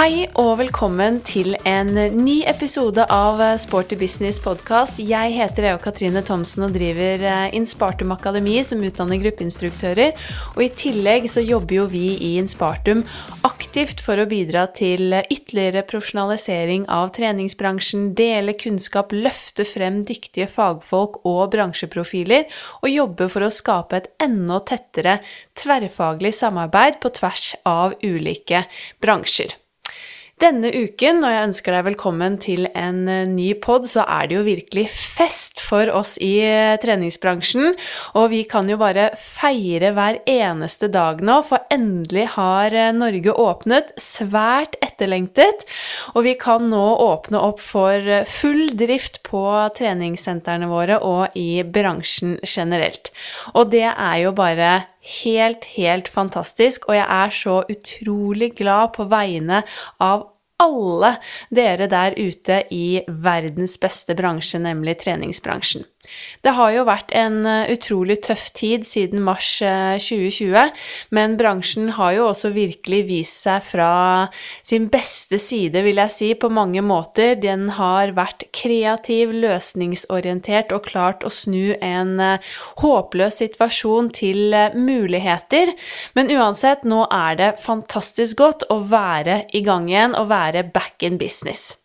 Hei og velkommen til en ny episode av Sporty Business podkast. Jeg heter Eva Katrine Thomsen og driver eh, Inspartum Akademi som utdanner gruppeinstruktører. Og i tillegg så jobber jo vi i Inspartum aktivt for å bidra til ytterligere profesjonalisering av treningsbransjen, dele kunnskap, løfte frem dyktige fagfolk og bransjeprofiler, og jobbe for å skape et enda tettere tverrfaglig samarbeid på tvers av ulike bransjer. Denne uken, og jeg ønsker deg velkommen til en eh, ny pod, så er det jo virkelig fest for oss i eh, treningsbransjen. Og vi kan jo bare feire hver eneste dag nå, for endelig har eh, Norge åpnet. Svært etterlengtet. Og vi kan nå åpne opp for full drift på treningssentrene våre og i bransjen generelt. Og det er jo bare helt, helt fantastisk, og jeg er så utrolig glad på vegne av alle dere der ute i verdens beste bransje, nemlig treningsbransjen. Det har jo vært en eh, utrolig tøff tid siden mars 2020, eh, men bransjen har jo også virkelig vist seg fra sin beste side, vil jeg si, på mange måter. Den har vært kreativ, løsningsorientert og klart å snu en eh, håpløs situasjon til muligheter. Men uansett, nå er det fantastisk godt å være i gang igjen og være back in business.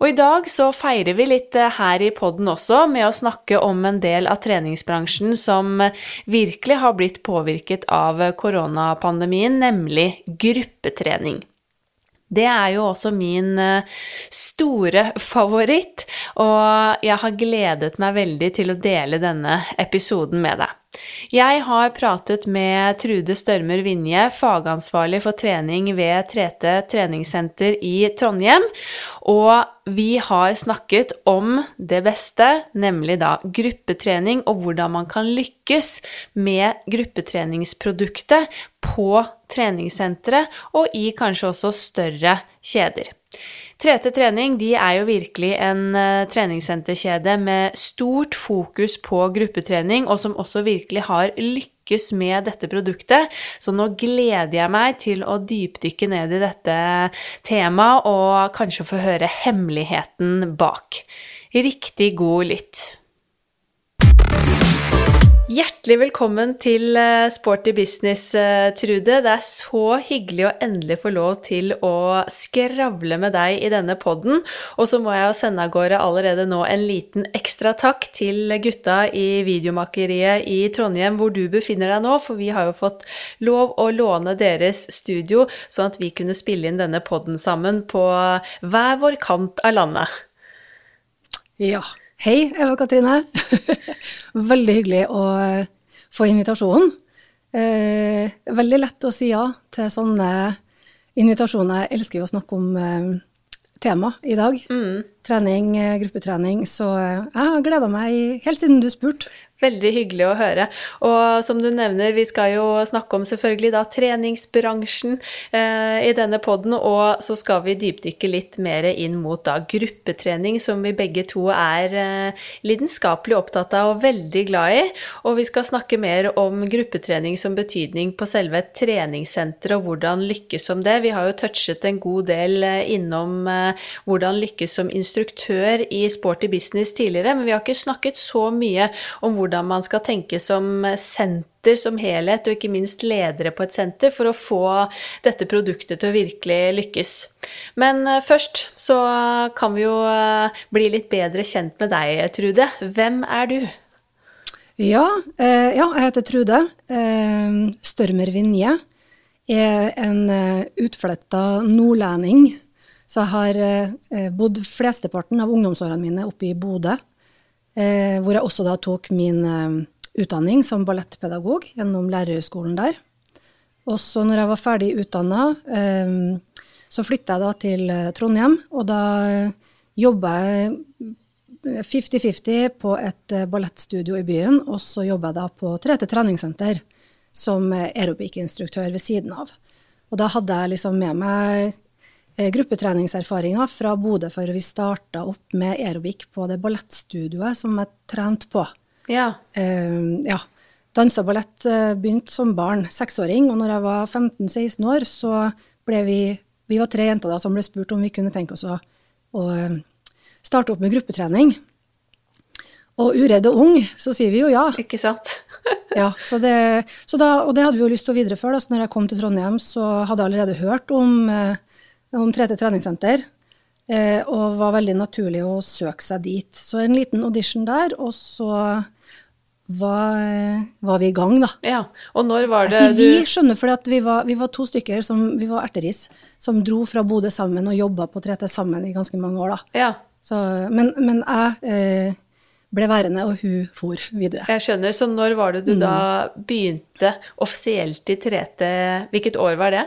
Og i dag så feirer vi litt eh, her i poden også med å snakke om en del av treningsbransjen som virkelig har blitt påvirket av koronapandemien, nemlig gruppetrening. Det er jo også min eh, store favoritt, og jeg har gledet meg veldig til å dele denne episoden med deg. Jeg har pratet med Trude Størmer Vinje, fagansvarlig for trening ved 3T treningssenter i Trondheim, og vi har snakket om det beste, nemlig da gruppetrening, og hvordan man kan lykkes med gruppetreningsproduktet på treningssenteret og i kanskje også større kjeder. 3T Trening de er jo virkelig en uh, treningssenterkjede med stort fokus på gruppetrening, og som også virkelig har lykkes med dette produktet. Så nå gleder jeg meg til å dypdykke ned i dette temaet og kanskje få høre hemmeligheten bak. Riktig god lytt. Hjertelig velkommen til eh, Sporty business, eh, Trude. Det er så hyggelig å endelig få lov til å skravle med deg i denne podden. Og så må jeg sende av gårde allerede nå en liten ekstra takk til gutta i Videomakeriet i Trondheim, hvor du befinner deg nå, for vi har jo fått lov å låne deres studio, sånn at vi kunne spille inn denne podden sammen på hver vår kant av landet. Ja. Hei, Eva Katrine. Veldig hyggelig å eh, få invitasjonen. Eh, veldig lett å si ja til sånne invitasjoner. Jeg elsker jo å snakke om eh, tema i dag. Mm. Trening, gruppetrening. Så jeg har gleda meg helt siden du spurte. Veldig hyggelig å høre. Og som du nevner, vi skal jo snakke om selvfølgelig da treningsbransjen eh, i denne poden, og så skal vi dypdykke litt mer inn mot da gruppetrening, som vi begge to er eh, lidenskapelig opptatt av og veldig glad i. Og vi skal snakke mer om gruppetrening som betydning på selve treningssenteret, og hvordan lykkes som det. Vi har jo touchet en god del eh, innom eh, hvordan lykkes som instruktør i Sporty Business tidligere, men vi har ikke snakket så mye om hvordan hvordan man skal tenke som senter som helhet, og ikke minst ledere på et senter, for å få dette produktet til å virkelig lykkes. Men eh, først så kan vi jo eh, bli litt bedre kjent med deg, Trude. Hvem er du? Ja, eh, ja jeg heter Trude. Størmer Vinje. Jeg er en utflytta nordlending. Så jeg har bodd flesteparten av ungdomsårene mine oppe i Bodø. Eh, hvor jeg også da tok min eh, utdanning som ballettpedagog gjennom lærerhøgskolen der. Og så når jeg var ferdig utdanna, eh, så flytta jeg da til eh, Trondheim, og da jobba jeg 50-50 på et eh, ballettstudio i byen, og så jobba jeg da på 3T treningssenter som aerobic-instruktør ved siden av. Og da hadde jeg liksom med meg Eh, gruppetreningserfaringer fra Bodø, for vi starta opp med aerobic på det ballettstudioet som jeg trente på. Ja. Uh, ja. Dansa ballett uh, begynte som barn, seksåring, og når jeg var 15-16 år, så ble vi vi var tre jenter da som ble spurt om vi kunne tenke oss å, å eh, starte opp med gruppetrening. Og uredd og ung, så sier vi jo ja. Ikke sant? ja, så det, så da, Og det hadde vi jo lyst til å videreføre. Da. Så når jeg kom til Trondheim, så hadde jeg allerede hørt om, eh, om 3T treningssenter. Eh, og var veldig naturlig å søke seg dit. Så en liten audition der, og så var, var vi i gang, da. Ja, Og når var det du... vi, skjønner, for vi var, vi var, to stykker, som, vi var erteris, som dro fra Bodø sammen og jobba på 3T sammen i ganske mange år, da. Ja. Så, men, men, jeg eh, ble værende, og hun for videre. Jeg skjønner. Så når var det du mm. da begynte offisielt i 3T? Hvilket år var det?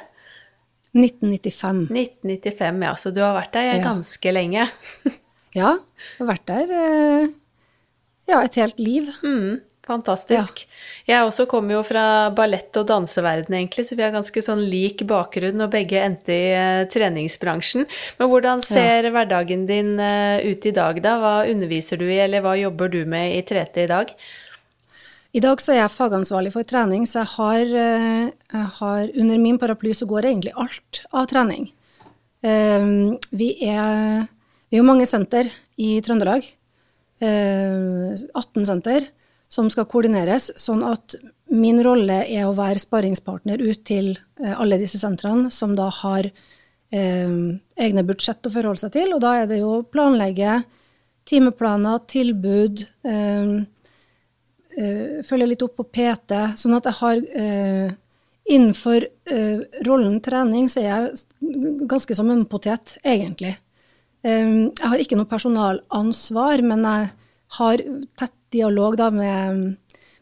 1995. 1995, ja. Så du har vært der ja. ganske lenge? ja, jeg har vært der eh, ja, et helt liv. Mm. Fantastisk. Ja. Jeg også kommer jo fra ballett- og danseverden, egentlig, så vi har ganske sånn lik bakgrunn, og begge endte i uh, treningsbransjen. Men hvordan ser ja. hverdagen din uh, ut i dag, da? Hva underviser du i, eller hva jobber du med i 3T i dag? I dag så er jeg fagansvarlig for trening, så jeg har, uh, jeg har under min paraply så går egentlig alt av trening. vi er vi er mange senter i Trøndelag. 18 senter som skal koordineres, sånn at min rolle er å være sparringspartner ut til eh, alle disse sentrene, som da har eh, egne budsjett å forholde seg til. Og da er det jo å planlegge timeplaner, tilbud, eh, eh, følger litt opp på PT, sånn at jeg har uh, Innenfor uh, rollen trening så er jeg ganske som en potet, egentlig. jeg har ikke noe personalansvar, men jeg har tett dialog da med,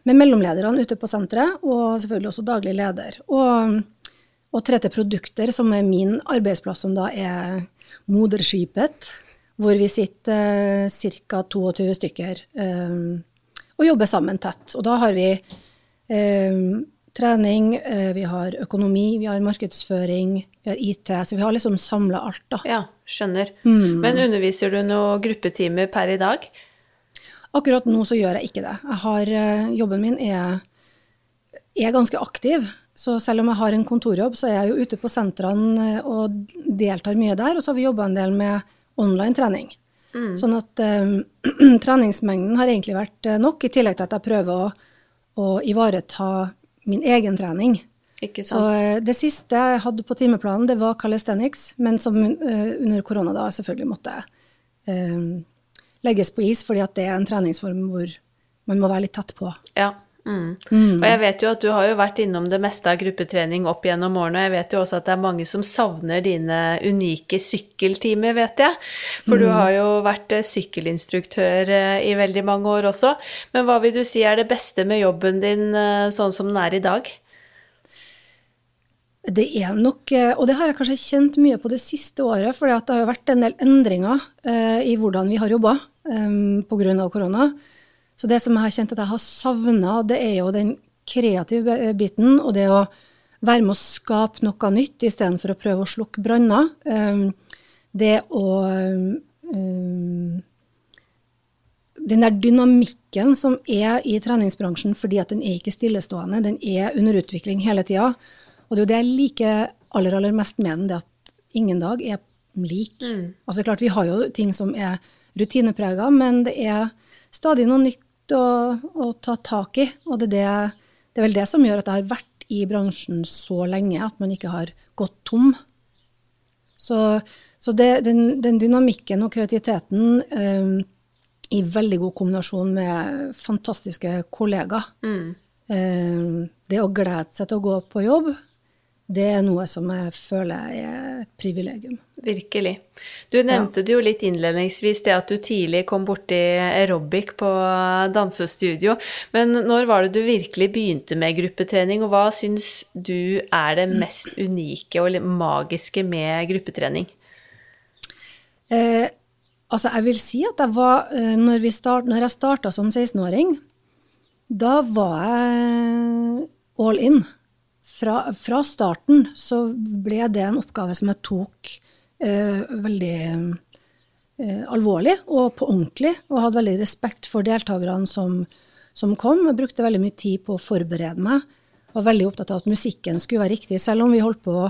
med mellomlederne ute på senteret, og selvfølgelig også daglig leder. Og, og 3T Produkter, som er min arbeidsplass, som da er moderskipet, hvor vi sitter eh, ca. 22 stykker eh, og jobber sammen tett. Og da har vi eh, trening, eh, vi har økonomi, vi har markedsføring, vi har IT. Så vi har liksom samla alt, da. Ja, skjønner. Mm. Men underviser du noen gruppetimer per i dag? Akkurat nå så gjør jeg ikke det. Jeg har, eh, jobben min er, er, ganske aktiv. Så selv om jeg har en kontorjobb, så er jeg jo ute på sentrene eh, og deltar mye der. Og så har vi jobba en del med online trening. Mm. Sånn at um, treningsmengden har egentlig vært nok, i tillegg til at jeg prøver å, å ivareta min egen trening. Ikke sant. Så det siste jeg hadde på timeplanen, det var calisthenics, men som uh, under korona da selvfølgelig måtte um, legges på is, fordi at det er en treningsform hvor man må være litt tett på. Ja. Mm. Mm. Og jeg vet jo at du har jo vært innom det meste av gruppetrening opp gjennom årene, og jeg vet jo også at det er mange som savner dine unike sykkeltimer, vet jeg. For mm. du har jo vært eh, sykkelinstruktør eh, i veldig mange år også. Men hva vil du si er det beste med jobben din eh, sånn som den er i dag? Det er nok, og det har jeg kanskje kjent mye på det siste året, for det har jo vært en del endringer i hvordan vi har jobba um, pga. korona. Så det som jeg har kjent at jeg har savna, det er jo den kreative biten, og det å være med å skape noe nytt istedenfor å prøve å slukke branner. Um, det å um, Den der dynamikken som er i treningsbransjen fordi at den er ikke stillestående, den er under utvikling hele tida. Og det er jo det jeg liker aller, aller mest med den, det at ingen dag er lik. Mm. Altså klart, Vi har jo ting som er rutineprega, men det er stadig noe nytt å, å ta tak i. Og det er, det, det er vel det som gjør at jeg har vært i bransjen så lenge, at man ikke har gått tom. Så, så det, den, den, dynamikken og kreativiteten um, i veldig god kombinasjon med fantastiske kollegaer. Mm. Um, det å glede seg til å gå på jobb, det er noe som jeg føler er et privilegium. Virkelig. Du nevnte ja. det jo litt innledningsvis, det at du tidlig kom borti aerobic på dansestudio. Men når var det du virkelig begynte med gruppetrening, og hva syns du er det mest unike og magiske med gruppetrening? Eh, altså, jeg vil si at jeg var eh, Når, start, når jeg starta som 16-åring, da var jeg all in fra, fra, starten så ble det en oppgave som jeg tok eh, veldig eh, alvorlig og på ordentlig, og hadde veldig respekt for deltakerne som, som, kom. Jeg brukte veldig mye tid på å forberede meg. Var veldig opptatt av at musikken skulle være riktig, selv om vi holdt på å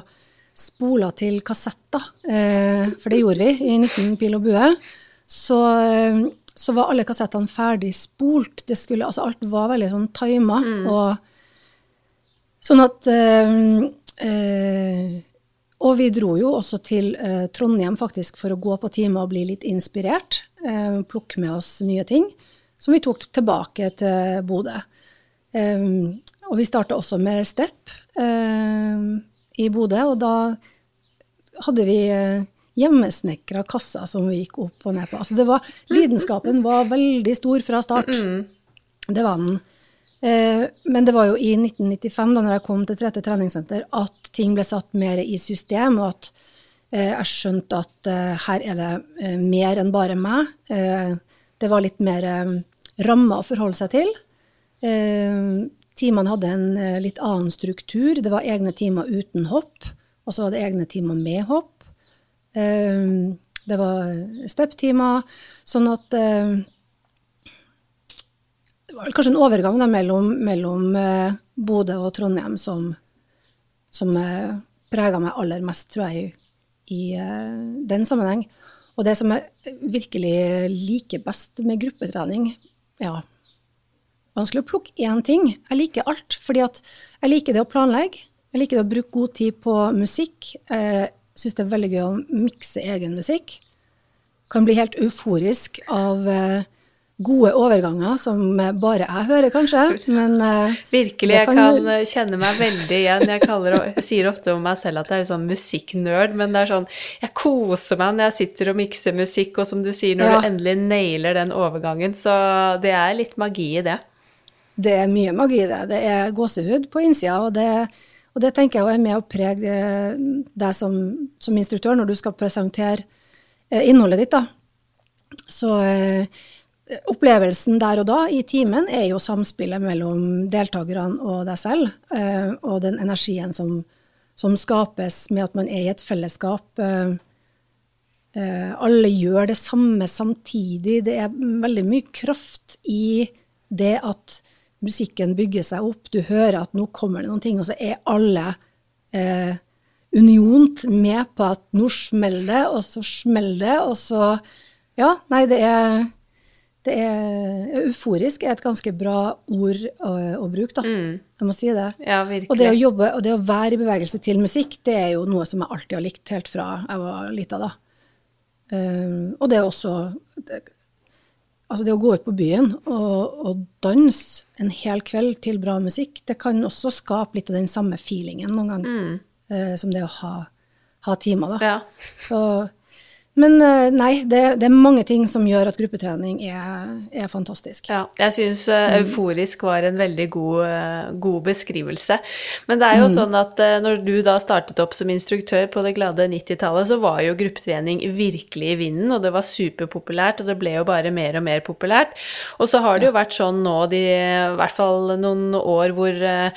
spole til kassetter, eh, for det gjorde vi i 19 pil og bue, så, eh, så var alle kassettene ferdig spolt. Det skulle, altså alt var veldig sånn tima. Mm. Og sånn at eh, eh, Og vi dro jo også til eh, Trondheim faktisk for å gå på time og bli litt inspirert. Plukke med oss nye ting som vi tok tilbake til Bodø. Og vi starta også med Step eh, i Bodø, og da hadde vi hjemmesnekra kasser som vi gikk opp og ned på. Altså det var, lidenskapen var veldig stor fra start. Det var den. Eh, men det var jo i 1995, da når jeg kom til Trete treningssenter, at ting ble satt mer i system, og at eh, jeg skjønte at eh, her er det mer enn bare meg. Det var litt mer rammer å forholde seg til. Timene hadde en litt annen struktur. Det var egne timer uten hopp, og så var det egne timer med hopp. Det var step-timer, sånn at var kanskje en overgang da, mellom, mellom eh, Bodø og Trondheim som, som eh, prega meg aller mest, tror jeg, i, eh, den sammenheng. Og det som jeg virkelig liker best med gruppetrening, ja Vanskelig å plukke én ting. Jeg liker alt. fordi at jeg liker det å planlegge. Jeg liker det å bruke god tid på musikk. Jeg syns det er veldig gøy å mikse egen musikk. Kan bli helt euforisk av eh, gode overganger som bare jeg hører, kanskje. Men eh, Virkelig, jeg kan kan eh, kjenne meg veldig igjen. Jeg, kaller, jeg sier ofte om meg selv at jeg er sånn musikknerd, men det er sånn Jeg koser meg når jeg sitter og mikser musikk, og som du sier, når Ja. du endelig nailer den overgangen, så det er litt magi i det. Det er mye magi i det. Det er gåsehud på innsida, og det, og det tenker jeg er med å prege eh, deg som, som instruktør når du skal presentere innholdet ditt. da. Så eh, opplevelsen der og da i timen er jo samspillet mellom deltakerne og deg selv, eh, og den energien som, som skapes med at man er i et fellesskap. Eh, eh, alle gjør det samme samtidig. Det er veldig mye kraft i det at musikken bygger seg opp. Du hører at nå kommer det noen ting, og så er alle eh, uniont med på at nå smeller det, og så smeller det, og så Ja, nei, det er det er Euforisk er et ganske bra ord å, å bruke, da. Jeg må si det. Ja, virkelig. Og det å jobbe og det å være i bevegelse til musikk, det er jo noe som jeg alltid har likt helt fra jeg var lita, da. Um, og det er også det, Altså det å gå ut på byen og, og danse en hel kveld til bra musikk, det kan også skape litt av den samme feelingen noen ganger eh, som det å ha, ha timer, da. Ja. Så, men eh, nei, det, det er mange ting som gjør at gruppetrening er, er fantastisk. Ja, jeg syns Mm. euforisk var en veldig god, eh, god beskrivelse. Men det er jo Mm. sånn at eh, når du da startet opp som instruktør på det glade 90-tallet, så var jo gruppetrening virkelig i vinden, og det var superpopulært, og det ble jo bare mer og mer populært. Og så har det jo vært sånn nå de, i hvert fall noen år hvor eh,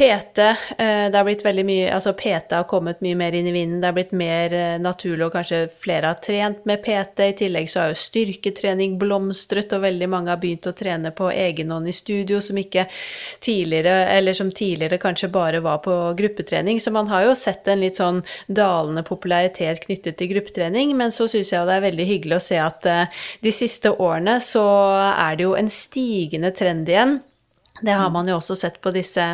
PT eh, Det har blitt veldig mye Altså PT har kommet mye mer inn i vinden, det har blitt mer eh, naturlig, og kanskje flere har trent med PT. I tillegg så har jo styrketrening blomstret, og veldig mange har begynt å trene på egen hånd i studio, som ikke tidligere, eller som tidligere kanskje bare var på gruppetrening. Så man har jo sett en litt sånn dalende popularitet knyttet til gruppetrening, men så syns jeg det er veldig hyggelig å se at eh, de siste årene så er det jo en stigende trend igjen. Det har man jo også sett på disse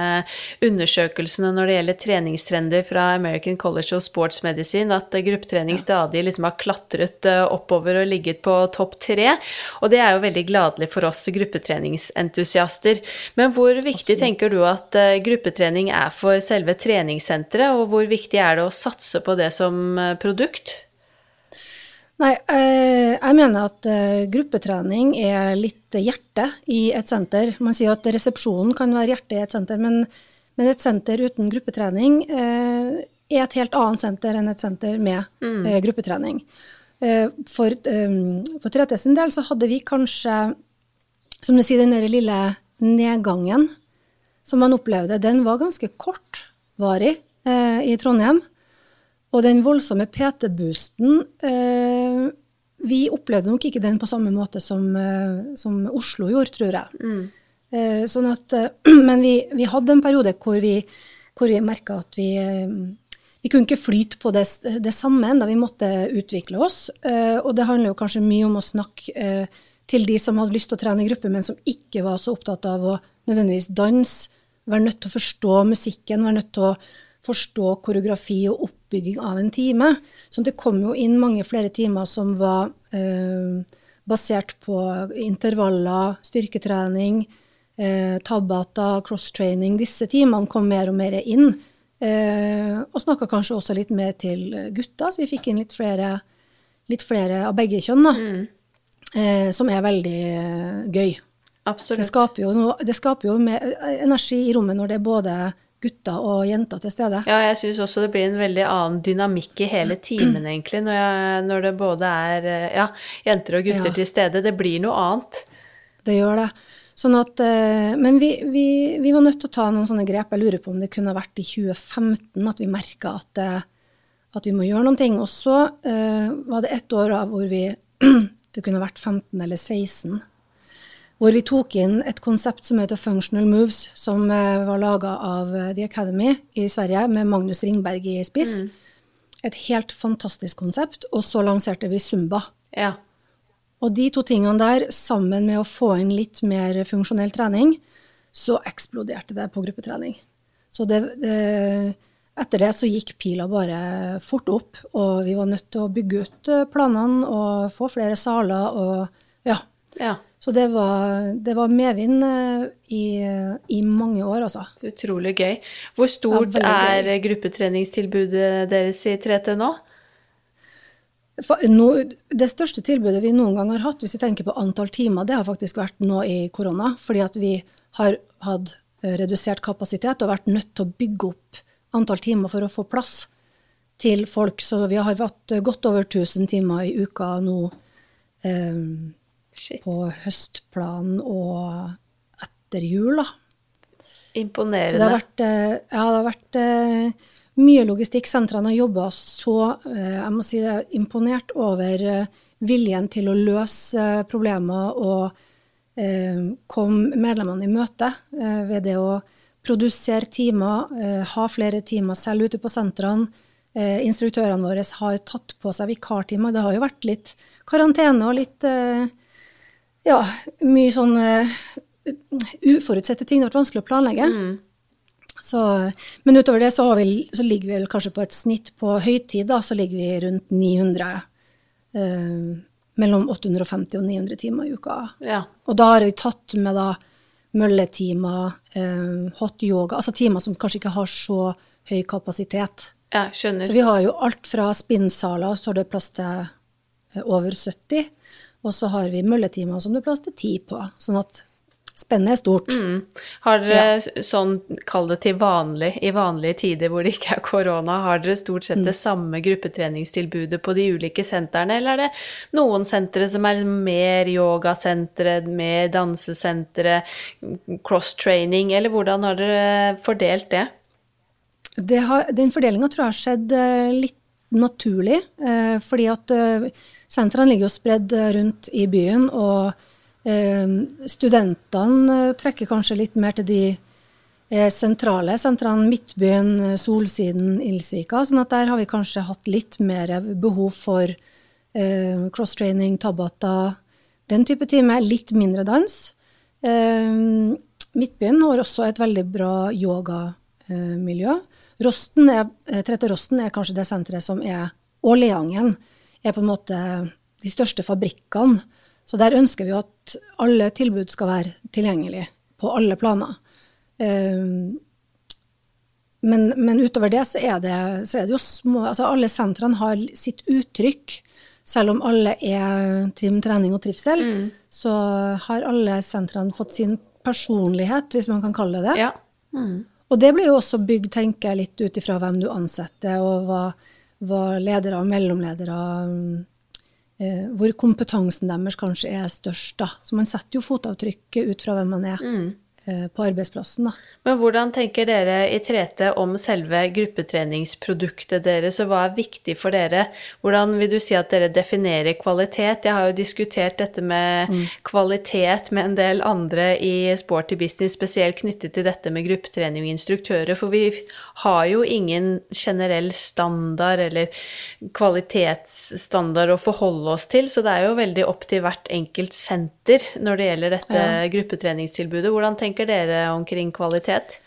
undersøkelsene når det gjelder treningstrender fra American College of Sports Medicine, at gruppetrening stadig liksom har klatret eh, oppover og ligget på topp tre. Og det er jo veldig gladelig for oss gruppetreningsentusiaster. Men hvor viktig tenker du at eh, gruppetrening er for selve treningssenteret, og hvor viktig er det å satse på det som eh, produkt? Nei, eh, jeg mener at eh, gruppetrening er litt hjertet i et senter. Man sier at resepsjonen kan være hjertet i et senter, men, men et senter uten gruppetrening eh, er et helt annet senter enn et senter med mm. gruppetrening. For for 3T sin del så hadde vi kanskje, som du sier, den der lille nedgangen som man opplevde, den var ganske kortvarig eh, i Trondheim. Og den voldsomme PT-boosten eh, Vi opplevde nok ikke den på samme måte som, eh, som Oslo gjorde, tror jeg. Eh, sånn at, eh, men vi, vi hadde en periode hvor vi, hvor vi merka at vi, eh, vi kunne ikke flyte på det, det samme enda vi måtte utvikle oss. Uh, og det handler jo kanskje mye om å snakke til de som hadde lyst til å trene i gruppe, men som ikke var så opptatt av å nødvendigvis danse. Være nødt til å forstå musikken, være nødt til å forstå koreografi og oppbygging av en time. Så det kom jo inn mange flere timer som var eh, basert på intervaller, styrketrening, eh, Tabata, crosstraining. Disse timene kom mer og mer inn. Eh, og snakka kanskje også litt mer til gutta, så vi fikk inn litt flere, litt flere av begge kjønn, da. Mm. Eh, som er veldig eh, gøy. Absolutt. Det skaper jo, noe, det skaper jo energi i rommet når det er både gutter og jenter til stede. Ja, jeg syns også det blir en veldig annen dynamikk i hele timen, egentlig, når, jeg, når det både er eh, ja, jenter og gutter ja. til stede. Det blir noe annet. Det gjør det. Sånn at, eh, men vi, vi, vi, var nødt til å ta noen sånne grep. Jeg lurer på om det kunne vært i 2015 at vi merka at, at, vi må gjøre noen ting. Og så uh, var det ett år av hvor vi Det kunne vært 15 eller 16. Hvor vi tok inn et konsept som heter Functional Moves, som uh, var laga av The Academy i Sverige, med Magnus Ringberg i spiss. Mm. Et helt fantastisk konsept. Og så lanserte vi Zumba. Ja. Og de to tingene der, sammen med å få inn litt mer funksjonell trening, så eksploderte det på gruppetrening. Så det, det, etter det så gikk pila bare fort opp, og vi var nødt til å bygge ut eh, planene og få flere saler og ja. ja. Så det var, det var medvind eh, i, i, mange år, altså. Så utrolig gøy. Hvor stort ja, er gruppetreningstilbudet deres i 3T nå? No, det største tilbudet vi noen gang har hatt, hvis vi tenker på antall timer, det har faktisk vært nå i korona. Fordi at vi har hatt eh, redusert kapasitet og vært nødt til å bygge opp antall timer for å få plass til folk. Så vi har hatt godt over 1000 timer i uka nå eh, på høstplanen og etter jul, da. Imponerende. Så det har vært, eh, ja, det har vært eh, mye logistikk. Sentrene har jobba så eh, Jeg må si det er imponert over viljen til å løse problemer og komme medlemmene i møte ved det å produsere timer, ha flere timer selv ute på sentrene. Instruktørene våre har tatt på seg vikartimer. Det har jo vært litt karantene og litt ja, mye sånn uforutsette ting. Det har vært vanskelig å planlegge. Mm. Så, men utover det så, vi, så, ligger vi kanskje på et snitt på høytid, da, så ligger vi rundt 900. Eh, mellom 850 og 900 timer i uka. Ja. Og da har vi tatt med da mølletimer, eh, hot yoga, altså timer som kanskje ikke har så høy kapasitet. Ja, skjønner. Så vi har jo alt fra spinnsaler, så det plass til eh, over 70. Og så har vi mølletimer som det er plass til ti på. Sånn at Spennet er stort. Mm. Har dere ja. sånn, kall det til vanlig, i vanlige tider hvor det ikke er korona, har dere stort sett det mm. samme gruppetreningstilbudet på de ulike sentrene, eller er det noen sentre som er mer yogasentre, mer dansesentre, cross-training, eller hvordan har dere fordelt det? det har, den fordelinga tror jeg har skjedd eh, litt naturlig, eh, fordi at eh, sentrene ligger jo spredd rundt i byen. og eh, studentene eh, trekker kanskje litt mer til de eh, sentrale sentrene, Midtbyen, eh, Solsiden, Ildsvika. sånn at der har vi kanskje hatt litt mer behov for eh, cross-training, tabata, den type time. Litt mindre dans. Eh, Midtbyen har også et veldig bra yogamiljø. Rosten er, Trette Rosten er kanskje det senteret som er Og Leangen er på en måte de største fabrikkene så der ønsker vi at alle tilbud skal være tilgjengelige på alle planer. Um, men, men, utover det så er det, så er det jo små altså Alle sentrene har sitt uttrykk. Selv om alle er trim, trening og trivsel, mm. så har alle sentrene fått sin personlighet, hvis man kan kalle det det. Ja. Mm. Og det blir jo også bygd, tenker jeg, litt ut ifra hvem du ansetter, og hva, hva ledere og mellomledere eh, hvor kompetansen deres kanskje er størst. Da. Så man setter jo fotavtrykket ut fra hvem man er. Mm. eh, på arbeidsplassen. Da. Men hvordan tenker dere i 3T om selve gruppetreningsproduktet deres, og hva er viktig for dere? Hvordan vil du si at dere definerer kvalitet? Jeg har jo diskutert dette med mm. kvalitet med en del andre i Sporty Business, spesielt knyttet til dette med gruppetrening og instruktører, for vi har jo ingen generell standard eller kvalitetsstandard å forholde oss til, så det er jo veldig opp til hvert enkelt senter når det gjelder dette ja. gruppetreningstilbudet. Hvordan tenker dere omkring kvalitet?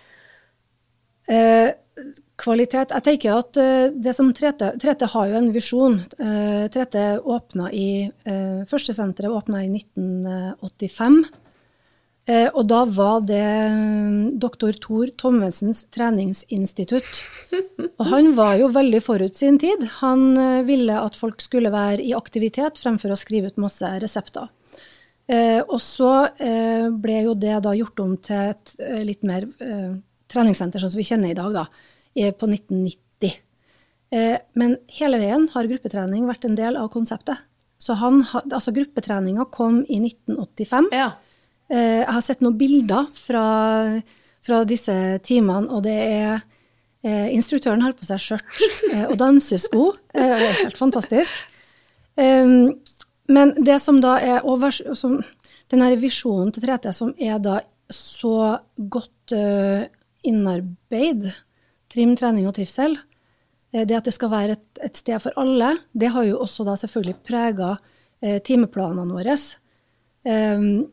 Eh, kvalitet Jeg tenker at uh, det som 3T, 3T har jo en visjon. Trete 3T åpna i uh, Første senteret åpna i 1985. Uh, og da var det doktor Thor Thommessens treningsinstitutt. Og han var jo veldig forut sin tid. Han ville at folk skulle være i aktivitet fremfor å skrive ut masse resepter. Eh, og så eh, ble jo det da gjort om til et eh, litt mer eh, treningssenter, sånn som vi kjenner i dag, da, på 1990. Eh, men hele veien har gruppetrening vært en del av konseptet. Så han, altså gruppetreninga kom i 1985. Ja. Eh, jeg har sett noen bilder fra, fra disse timene, og det er Instruktøren har på seg skjørt og dansesko. Det er helt fantastisk. Men det som da er over, som, denne visjonen til 3T som er da så godt innarbeid, trim, trening og trivsel, det at det skal være et, et, sted for alle, det har jo også da selvfølgelig prega eh, timeplanene våre. Um,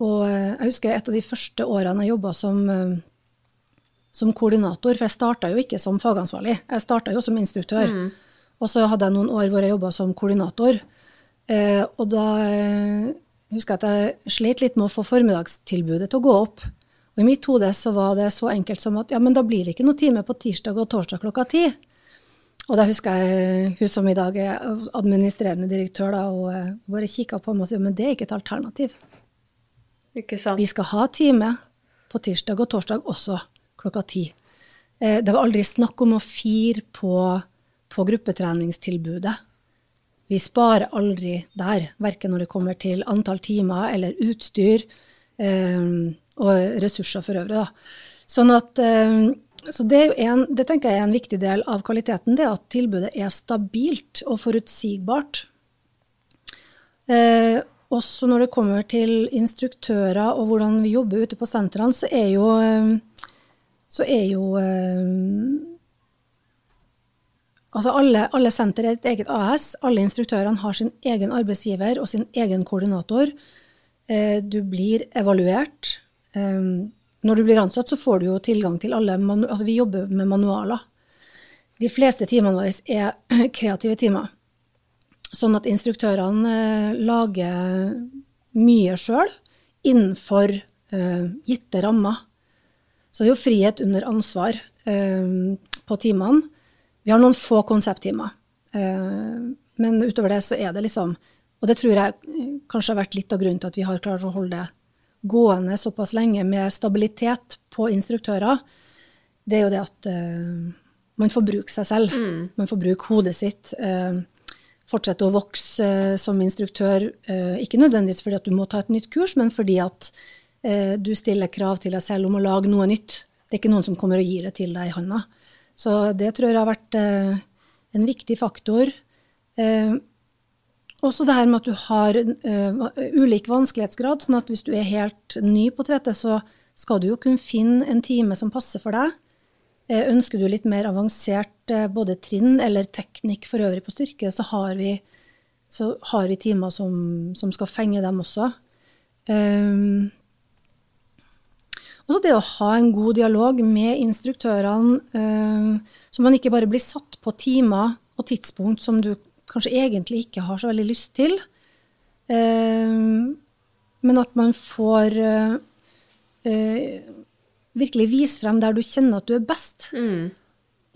og jeg husker et av de første årene jeg jobba som, som koordinator, for jeg starta jo ikke som fagansvarlig, jeg starta jo som instruktør. Mm. Og så hadde jeg noen år hvor jeg jobba som koordinator. Eh, og da eh, husker jeg at jeg slet litt med å få formiddagstilbudet til å gå opp. Og I mitt hode så var det så enkelt som at ja, men da blir det ikke noe time på tirsdag og torsdag klokka ti. Og da husker jeg hun som i dag er administrerende direktør, da, og eh, bare kikka på meg og sa men det er ikke et alternativ. Ikke sant. Vi skal ha time på tirsdag og torsdag også klokka ti. Det var aldri snakk om å fire på, på gruppetreningstilbudet. Vi sparer aldri der, verken når det kommer til antall timer eller utstyr eh, og ressurser for øvrig. Da. Sånn at, eh, så det, en, det, tenker jeg er en viktig del av kvaliteten, det at tilbudet er stabilt og forutsigbart. Eh, også når det kommer til instruktører og hvordan vi jobber ute på sentrene, så er jo, eh, så er jo eh, Altså alle, alle senter er et eget AS. Alle instruktørene har sin egen arbeidsgiver og sin egen koordinator. Eh, du blir evaluert. Når du blir ansatt, så får du jo tilgang til alle Altså, vi jobber med manualer. De fleste timene våre er kreative timer. Sånn at instruktørene eh, lager mye sjøl innenfor gitte rammer. Så det er jo frihet under ansvar på timene. Vi har noen få konsepttimer. Eh, men utover det så er det liksom Og det tror jeg kanskje har vært litt av grunnen til at vi har klart å holde det gående såpass lenge med stabilitet på instruktører. Det er jo det at man får bruke seg selv. Mm. Man får bruke hodet sitt. Uh, fortsette å vokse uh, som instruktør. ikke nødvendigvis fordi at du må ta et nytt kurs, men fordi at du stiller krav til deg selv om å lage noe nytt. Det er ikke noen som kommer og gir det til deg i hånda. Så det tror jeg har vært eh, en viktig faktor. Eh, også det her med at du har ulik vanskelighetsgrad, sånn at hvis du er helt ny på 3T, så skal du jo kunne finne en time som passer for deg. Uh, ønsker du litt mer avansert uh, både trinn eller teknikk for øvrig på styrke, så har vi, så har vi timer som, som, skal fenge dem også. Um, også det å ha en god dialog med instruktørene, um, så man ikke bare blir satt på timer og tidspunkt som du kanskje egentlig ikke har så veldig lyst til, Um, men at man får uh, virkelig vise frem der du kjenner at du er best. Mm.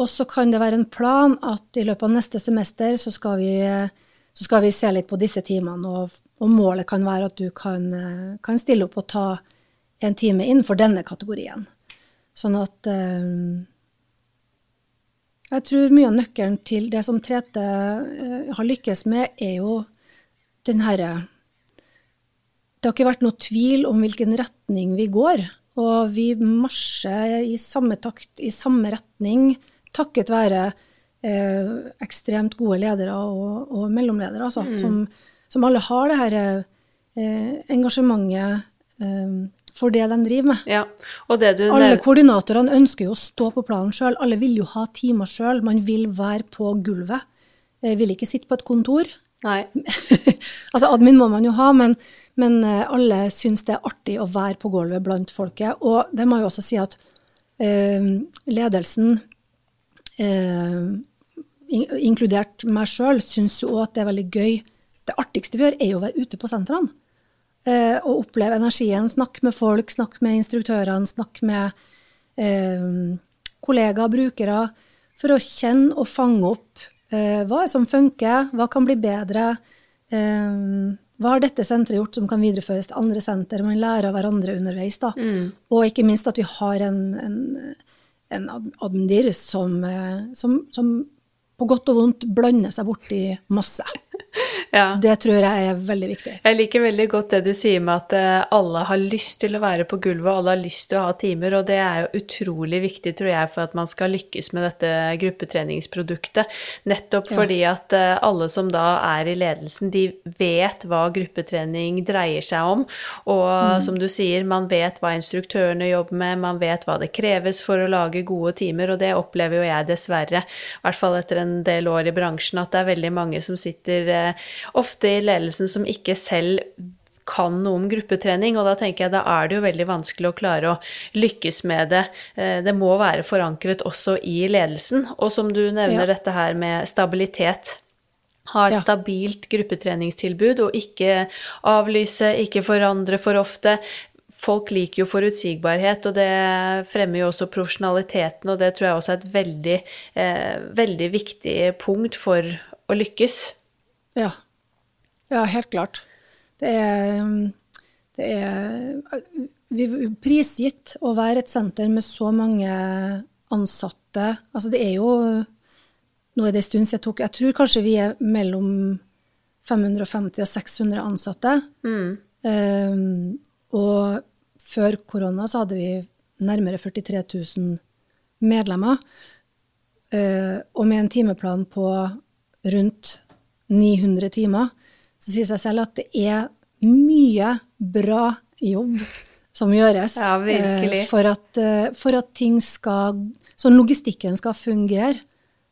Og så kan det være en plan at i løpet av neste semester så skal vi, så skal vi se litt på disse timene, og, og, målet kan være at du kan, kan stille opp og ta en time innenfor denne kategorien. Sånn at eh, Jeg tror mye av nøkkelen til det som 3T eh, har lykkes med, er jo den herre Det har ikke vært noe tvil om hvilken retning vi går. Og vi marsjer i samme takt, i samme retning, takket være eh, ekstremt gode ledere og, og mellomledere, altså, mm. som, som, alle har det her eh, engasjementet eh, for det de driver med. Ja, det alle koordinatorene ønsker jo å stå på planen sjøl, alle vil jo ha timer sjøl, man vil være på gulvet. Jeg vil ikke sitte på et kontor. Nei. altså, admin må man jo ha, men, men eh, alle syns det er artig å være på gulvet blant folket. Og det må jo også si at eh, ledelsen, øh, inkludert meg sjøl, syns jo òg at det er veldig gøy. Det artigste vi gjør, er jo å være ute på sentrene. Eh, og oppleve energien. Snakke med folk, snakke med instruktørene, snakke med kollegaer, brukere. For å kjenne og fange opp Eh, hva er det som funker? Hva kan bli bedre? Eh, hva har dette senteret gjort som kan videreføres til andre senter? Man lærer av hverandre underveis. da. Mm. Og ikke minst at vi har en, en, en admdir som, eh, som, som, på godt og vondt blander seg borti masse. Ja. Det tror jeg er veldig viktig. Jeg liker veldig godt det du sier med at eh, alle har lyst til å være på gulvet, og alle har lyst til å ha timer, og det er jo utrolig viktig, tror jeg, for at man skal lykkes med dette gruppetreningsproduktet. Nettopp ja. fordi at eh, alle som da er i ledelsen, de vet hva gruppetrening dreier seg om, og mm. som du sier, man vet hva instruktørene jobber med, man vet hva det kreves for å lage gode timer, og det opplever jo jeg dessverre, i hvert fall etter en del år i bransjen, at det er veldig mange som sitter eh, ofte i ledelsen som ikke selv kan noe om gruppetrening, og da tenker jeg da er det jo veldig vanskelig å klare å lykkes med det. Eh, det må være forankret også i ledelsen. Og som du nevner ja. dette her med stabilitet. Ha et ja. stabilt gruppetreningstilbud og ikke avlyse, ikke forandre for ofte. Folk liker jo forutsigbarhet, og det fremmer jo også profesjonaliteten, og det tror jeg også er et veldig, eh, veldig viktig punkt for å lykkes. Ja, ja, helt klart. Det er, det er vi er prisgitt å være et senter med så mange ansatte. Altså det er jo Nå er det en stund siden jeg tok Jeg tror kanskje vi er mellom 550 og 600 ansatte. Mm. Um, og før korona så hadde vi nærmere 43 000 medlemmer. Uh, og med en timeplan på rundt 900 timer så sier seg selv at det er mye bra jobb som gjøres ja, eh, for, at, eh, for, at, ting skal Sånn logistikken skal fungere.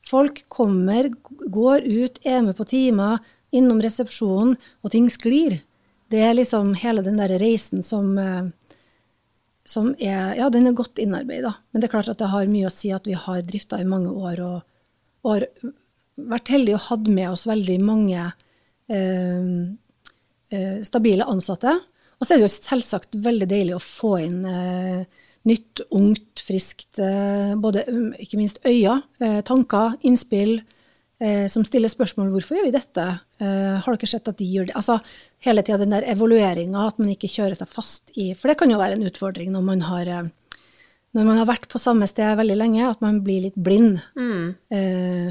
Folk kommer, går ut, er med på timer, innom resepsjonen, og ting sklir. Det er liksom hele den der reisen som, eh, som er Ja, den er godt innarbeida. Men det er klart at det har mye å si at vi har drifta i mange år og, har vært heldige og hatt med oss veldig mange Eh, eh, stabile ansatte. Og så er det jo selvsagt veldig deilig å få inn eh, nytt, ungt, friskt Både um, ikke minst øyne, tanker, innspill som stiller spørsmål hvorfor gjør vi dette. har dere sett at de gjør det? Altså hele tida den der evalueringa, at man ikke kjører seg fast i For det kan jo være en utfordring når man har, når man har vært på samme sted veldig lenge, at man blir litt blind. Mm. Eh,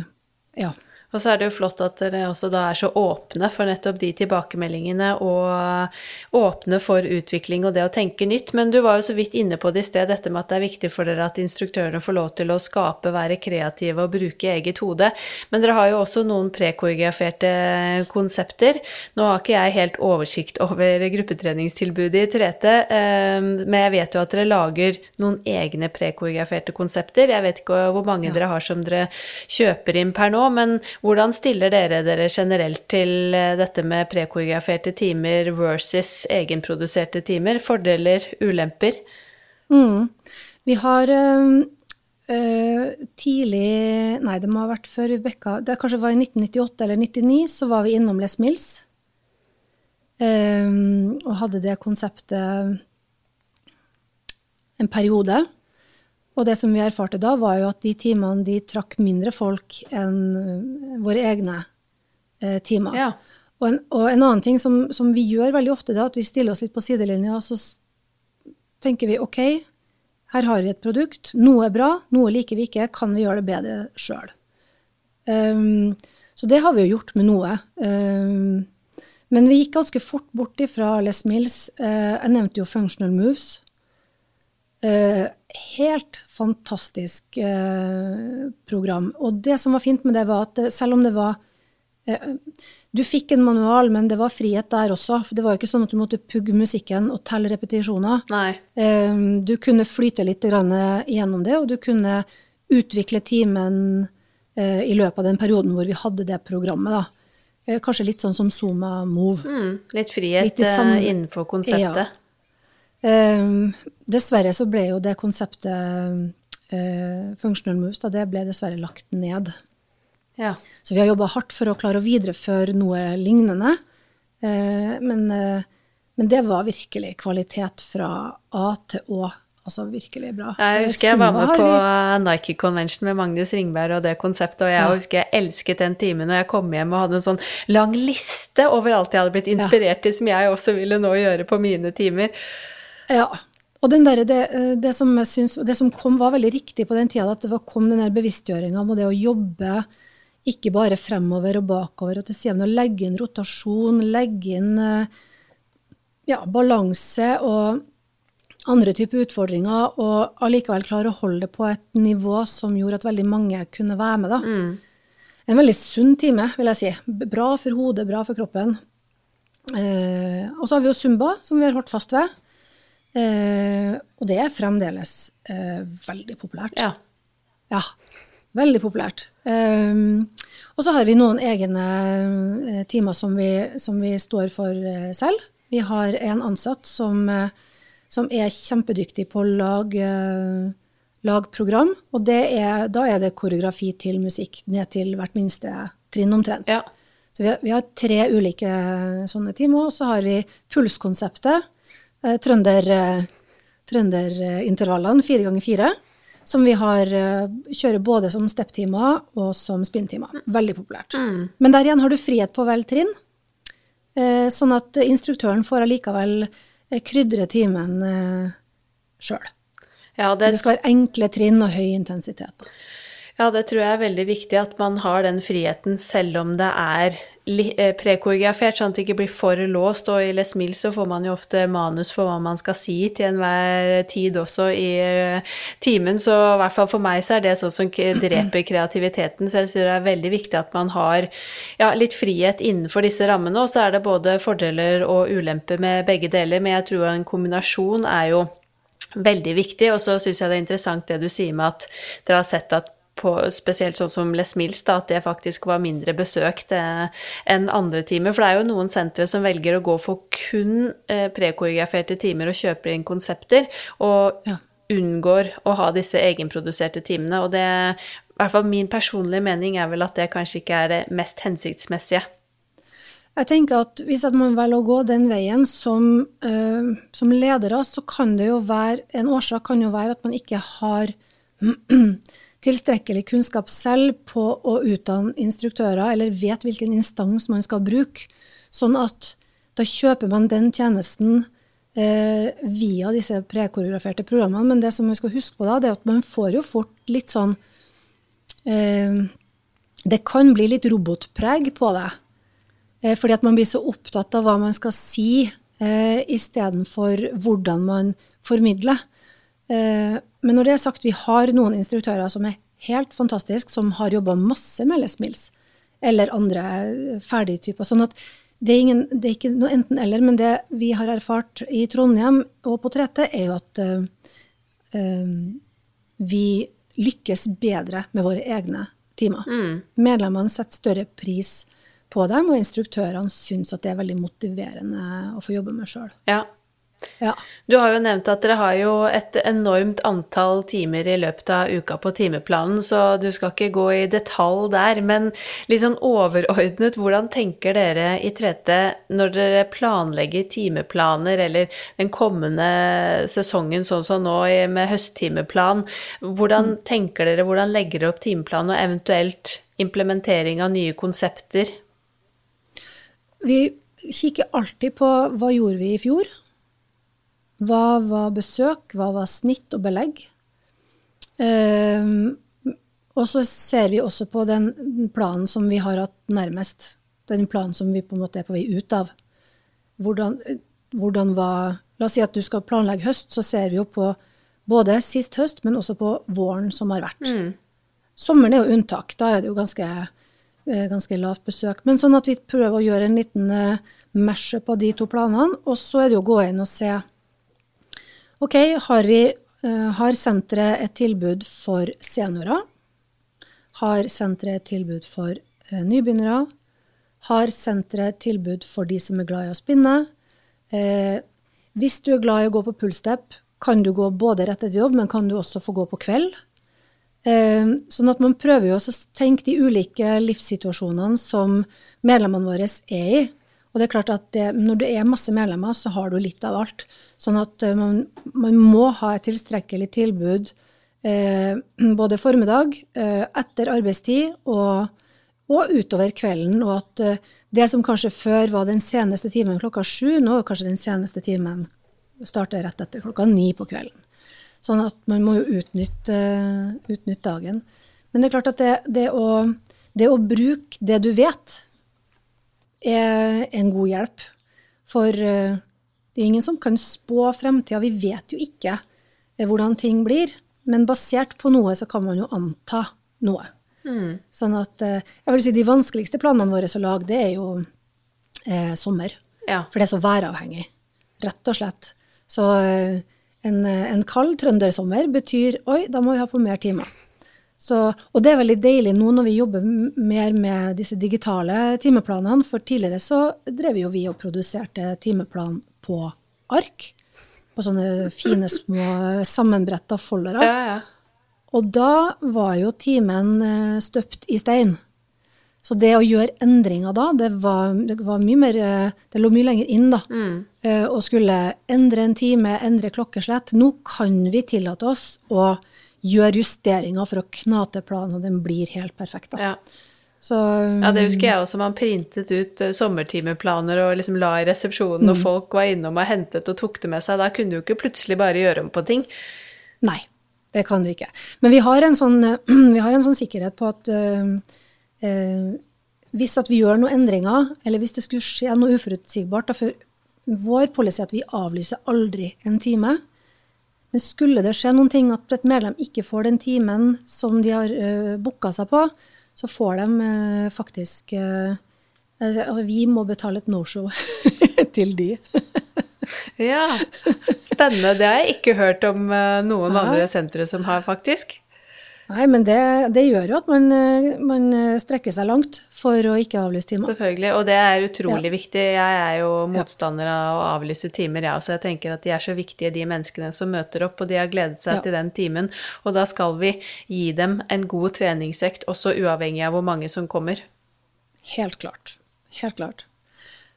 ja. Og så er det jo flott at dere også da er så åpne for nettopp de tilbakemeldingene og åpne for utvikling og det å tenke nytt. Men du var jo så vidt inne på det i sted, dette med at det er viktig for dere at instruktørene får lov til å skape, være kreative og bruke eget hode. Men dere har jo også noen prekoreograferte konsepter. Nå har ikke jeg helt oversikt over gruppetreningstilbudet i 3T, ehm, men jeg vet jo at dere lager noen egne prekoreograferte konsepter. Jeg vet ikke hvor mange ja. dere har som dere kjøper inn per nå, men hvordan stiller dere dere generelt til eh, dette med prekoreograferte timer versus egenproduserte timer? Fordeler, ulemper? Mm. Vi har øh, tidlig Nei, det må ha vært før Rebekka Det kanskje var i 1998 eller 1999, så var vi innom Les Mills. Um, og hadde det konseptet en periode. Og det som vi erfarte da, var jo at de timene de trakk mindre folk enn eh, våre egne eh, timer. Ja. Og, en, og, en, annen ting som, som, vi gjør veldig ofte, det er at vi stiller oss litt på sidelinja, og så tenker vi OK, her har vi et produkt, noe er bra, noe liker vi ikke, kan vi gjøre det bedre sjøl? Um, ehm, så det har vi jo gjort med noe. Um, men vi gikk ganske fort bort ifra Les Mills. Uh, jeg nevnte jo Functional Moves. Helt fantastisk eh, program. Og det som var fint med det, var at det, selv om det var eh, Du fikk en manual, men det var frihet der også. For det var jo ikke sånn at du måtte pugge musikken og telle repetisjoner. Eh, du kunne flyte litt grann gjennom det, og du kunne utvikle timen eh, i løpet av den perioden hvor vi hadde det programmet. da. Eh, kanskje litt sånn som Zuma Move. Mm, litt frihet Litt samme- eh, innenfor konseptet. Eh, dessverre så ble jo det konseptet eh, Functional Moves, da, det ble dessverre lagt ned. Ja. Så vi har jobba hardt for å klare å videreføre noe lignende. Eh, men, eh, men det var virkelig kvalitet fra A til Å. Altså virkelig bra. Jeg husker jeg var med på Nike Convention med Magnus Ringberg og det konseptet, og jeg Ja. husker jeg elsket den timen, og jeg kom hjem og hadde en sånn lang liste over alt jeg hadde blitt inspirert til, som jeg også ville nå gjøre på mine timer. Ja. Og den der, det, eh, det, som jeg syns, det som kom, var veldig riktig på den tida, at det var, kom den bevisstgjøringa om det å jobbe ikke bare fremover og bakover og til siden, å legge inn rotasjon, legge inn eh, ja, balanse og andre typer utfordringer, og allikevel klare å holde det på et nivå som gjorde at veldig mange kunne være med. Da. En veldig sunn time, vil jeg si. Bra for hodet, bra for kroppen. Eh, og så har vi jo Zumba, som vi har holdt fast ved. Eh, og det er fremdeles eh, veldig populært. Ja. Ja, veldig populært. Um, og så har vi noen egne eh, timer som vi, som vi står for eh, selv. Vi har en ansatt som, som er kjempedyktig på å lage, lage program, og det er, da er det koreografi til musikk ned til hvert minste trinn omtrent. ja. Så vi har, vi har tre ulike sånne timer, og så har vi pulskonseptet, eh, trønder, eh, trønderintervallene fire ganger fire, som vi har, eh, kjører både som stepptimer og som spinntimer. Veldig populært. Men der igjen har du frihet på vel trinn, eh, sånn at instruktøren får allikevel krydre timen sjøl. Ja, det, Det skal være enkle trinn og høy intensitet. Ja, det tror jeg er veldig viktig at man har den friheten selv om det er eh, prekoreografert, sånn at det ikke blir for låst. Og i Les Mills så får man jo ofte manus for hva man skal si til enhver tid også i eh, timen, så i hvert fall for meg så er det sånn som dreper kreativiteten. Så jeg tror det er veldig viktig at man har ja, litt frihet innenfor disse rammene, og så er det både fordeler og ulemper med begge deler, men jeg tror en kombinasjon er jo veldig viktig. Og så syns jeg det er interessant det du sier med at dere har sett at på, spesielt sånn som Les Mills, da, at det faktisk var mindre besøkt eh, enn andre timer. For det er jo noen sentre som velger å gå for kun eh, prekoreograferte timer og kjøper inn konsepter, og Ja. unngår å ha disse egenproduserte timene. Og det, i hvert fall min personlige mening er vel at det kanskje ikke er det mest hensiktsmessige. Jeg tenker at Hvis at man velger å gå den veien som, uh, som ledere, så kan det jo være En årsak kan jo være at man ikke har tilstrekkelig kunnskap selv på å utdanne instruktører, eller vet hvilken instans man skal bruke. Sånn at da kjøper man den tjenesten eh, via disse prekoreograferte programmene. Men det som vi skal huske på da, det er at man får jo fort litt sånn eh, Det kan bli litt robotpreg på det. Eh, fordi at man blir så opptatt av hva man skal si, eh, istedenfor hvordan man formidler. Eh, men når det er sagt, vi har noen instruktører som er helt fantastiske, som har jobba masse med Les Mills eller andre ferdigtyper. ferdige typer. Sånn at det er, ingen, det er ikke noe enten-eller, men det vi har erfart i Trondheim og på Trete, er jo at uh, eh, vi lykkes bedre med våre egne timer. Medlemmene setter større pris på dem, og instruktørene syns at det er veldig motiverende å få jobbe med sjøl. Ja. Ja. Du har jo nevnt at dere har jo et enormt antall timer i løpet av uka på timeplanen, så du skal ikke gå i detalj der. Men litt sånn overordnet, hvordan tenker dere i Trete når dere planlegger timeplaner, eller den kommende sesongen sånn som nå med høsttimeplan? Hvordan tenker dere, hvordan legger dere opp timeplanen, og eventuelt implementering av nye konsepter? Vi kikker alltid på hva gjorde vi i fjor. Hva var besøk, hva var snitt og belegg? Ehm, og så ser vi også på den planen som vi har hatt nærmest. Den planen som vi på en måte er på vei ut av. Hvordan, hvordan var La oss si at du skal planlegge høst, så ser vi jo på Både sist høst, men også på våren som har vært. Mm. Sommeren er jo unntak. Da er det jo ganske, eh, ganske lavt besøk. Men sånn at vi prøver å gjøre en liten eh, mashup av de to planene. Og så er det jo å gå inn og se OK, har, vi, eh, har senteret et tilbud for seniorer? Har senteret et tilbud for eh, nybegynnere? Har senteret et tilbud for de som er glad i å spinne? Eh, hvis du er glad i å gå på pulsstep, kan du gå både rett etter jobb, men kan du også få gå på kveld? Eh, sånn at man prøver jo å tenke de ulike livssituasjonene som medlemmene våre er i. Og det er klart at det, når det er masse medlemmer, så har du litt av alt. Sånn at eh, man, man må ha et tilstrekkelig tilbud eh, både formiddag, eh, etter arbeidstid og, og, utover kvelden. Og at eh, det som kanskje før var den seneste timen klokka sju, nå er kanskje den seneste timen starter rett etter klokka ni på kvelden. Sånn at man må jo utnytte, utnytte dagen. Men det er klart at det, det, å, det, å, bruke det du vet, er en god hjelp. For uh, det er ingen som kan spå fremtida. Vi vet jo ikke uh, hvordan ting blir. Men basert på noe så kan man jo anta noe. Mm. Sånn at uh, jeg vil si de vanskeligste planene våre å lage, det er jo sommer. Ja. For det er så væravhengig. Rett og slett. Så en, en kald trøndersommer betyr oi, da må vi ha på mer timer. Så, og det er veldig deilig nå når vi jobber mer med disse digitale timeplanene, for tidligere så drev jo vi og produserte timeplan på ark. På sånne fine små sammenbretta foldere. Ja, ja. Og da var jo timen eh, støpt i stein. Så det å gjøre endringer da, det var, det var mye mer eh, Det lå mye lenger inn, da. Mm. Eh, å skulle endre en time, endre klokkeslett. Nå kan vi tillate oss å gjøre justeringer for å knate planen, og den blir helt perfekt. da. Ja. Så, ja, det husker jeg også. Man printet ut uh, sommertimeplaner og liksom la i resepsjonen, mm. og folk var innom og hentet og tok det med seg. Da kunne du ikke plutselig bare gjøre om på ting. Nei, det kan du ikke. Men vi har en sånn, vi har en sånn sikkerhet på at øh, øh, hvis at vi gjør noen endringer, eller hvis det skulle skje noe uforutsigbart da, for Vår policy er at vi avlyser aldri en time. Men skulle det skje noen ting, at et medlem ikke får den timen som de har uh, booka seg på, så får de uh, faktisk uh, Altså, vi må betale et no-show til de. ja, spennende. Det har jeg ikke hørt om noen ja. andre sentre som har, faktisk. Nei, men det, det, gjør jo at man, eh, man, eh, strekker seg langt for å ikke avlyse timer. Selvfølgelig, og det er utrolig ja. viktig. Jeg er jo motstander av å avlyse timer, jeg ja, også. Jeg tenker at de er så viktige, de menneskene som møter opp, og de har gledet seg ja. til den timen. Og da skal vi gi dem en god treningsøkt, også uavhengig av hvor mange som kommer. Helt klart. Helt klart.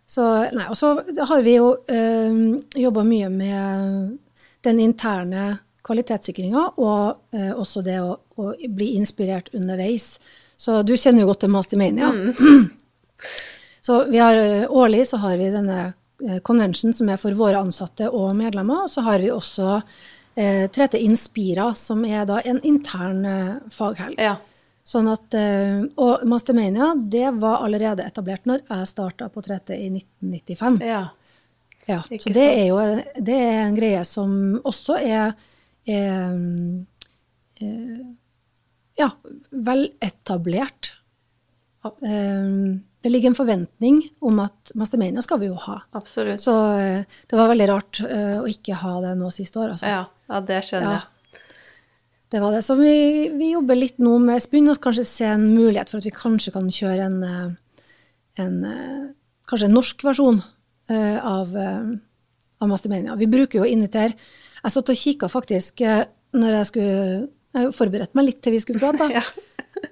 Så, nei, og så har vi jo øh, eh, jobba mye med den interne kvalitetssikringa, og eh, også det å, å, bli inspirert underveis. Så du kjenner jo godt til Mastermania. Mm. Så vi har, eh, årlig så har vi denne eh, convention som er for våre ansatte og medlemmer. Og så har vi også eh, Trete Inspira, som er da en intern eh, faghelg. Ja. Sånn at, eh, og Mastermania det var allerede etablert når jeg starta på Trete i 1995. Ja. ja så det er jo det er en greie som også er er eh, ja, veletablert. Eh, det ligger en forventning om at Mastermania skal vi jo ha. Absolutt. Så eh, det var veldig rart å ikke ha det nå siste år. Altså. Ja, ja, det skjønner jeg. Det var det. Så vi, vi jobber litt nå med Spunn og kanskje se en mulighet for at vi kanskje kan kjøre en, en kanskje en norsk versjon av, av Mastermania. Vi bruker jo å invitere jeg satt og kikka faktisk eh, når jeg skulle Jeg forberedte meg litt til vi skulle gå, da. Ja.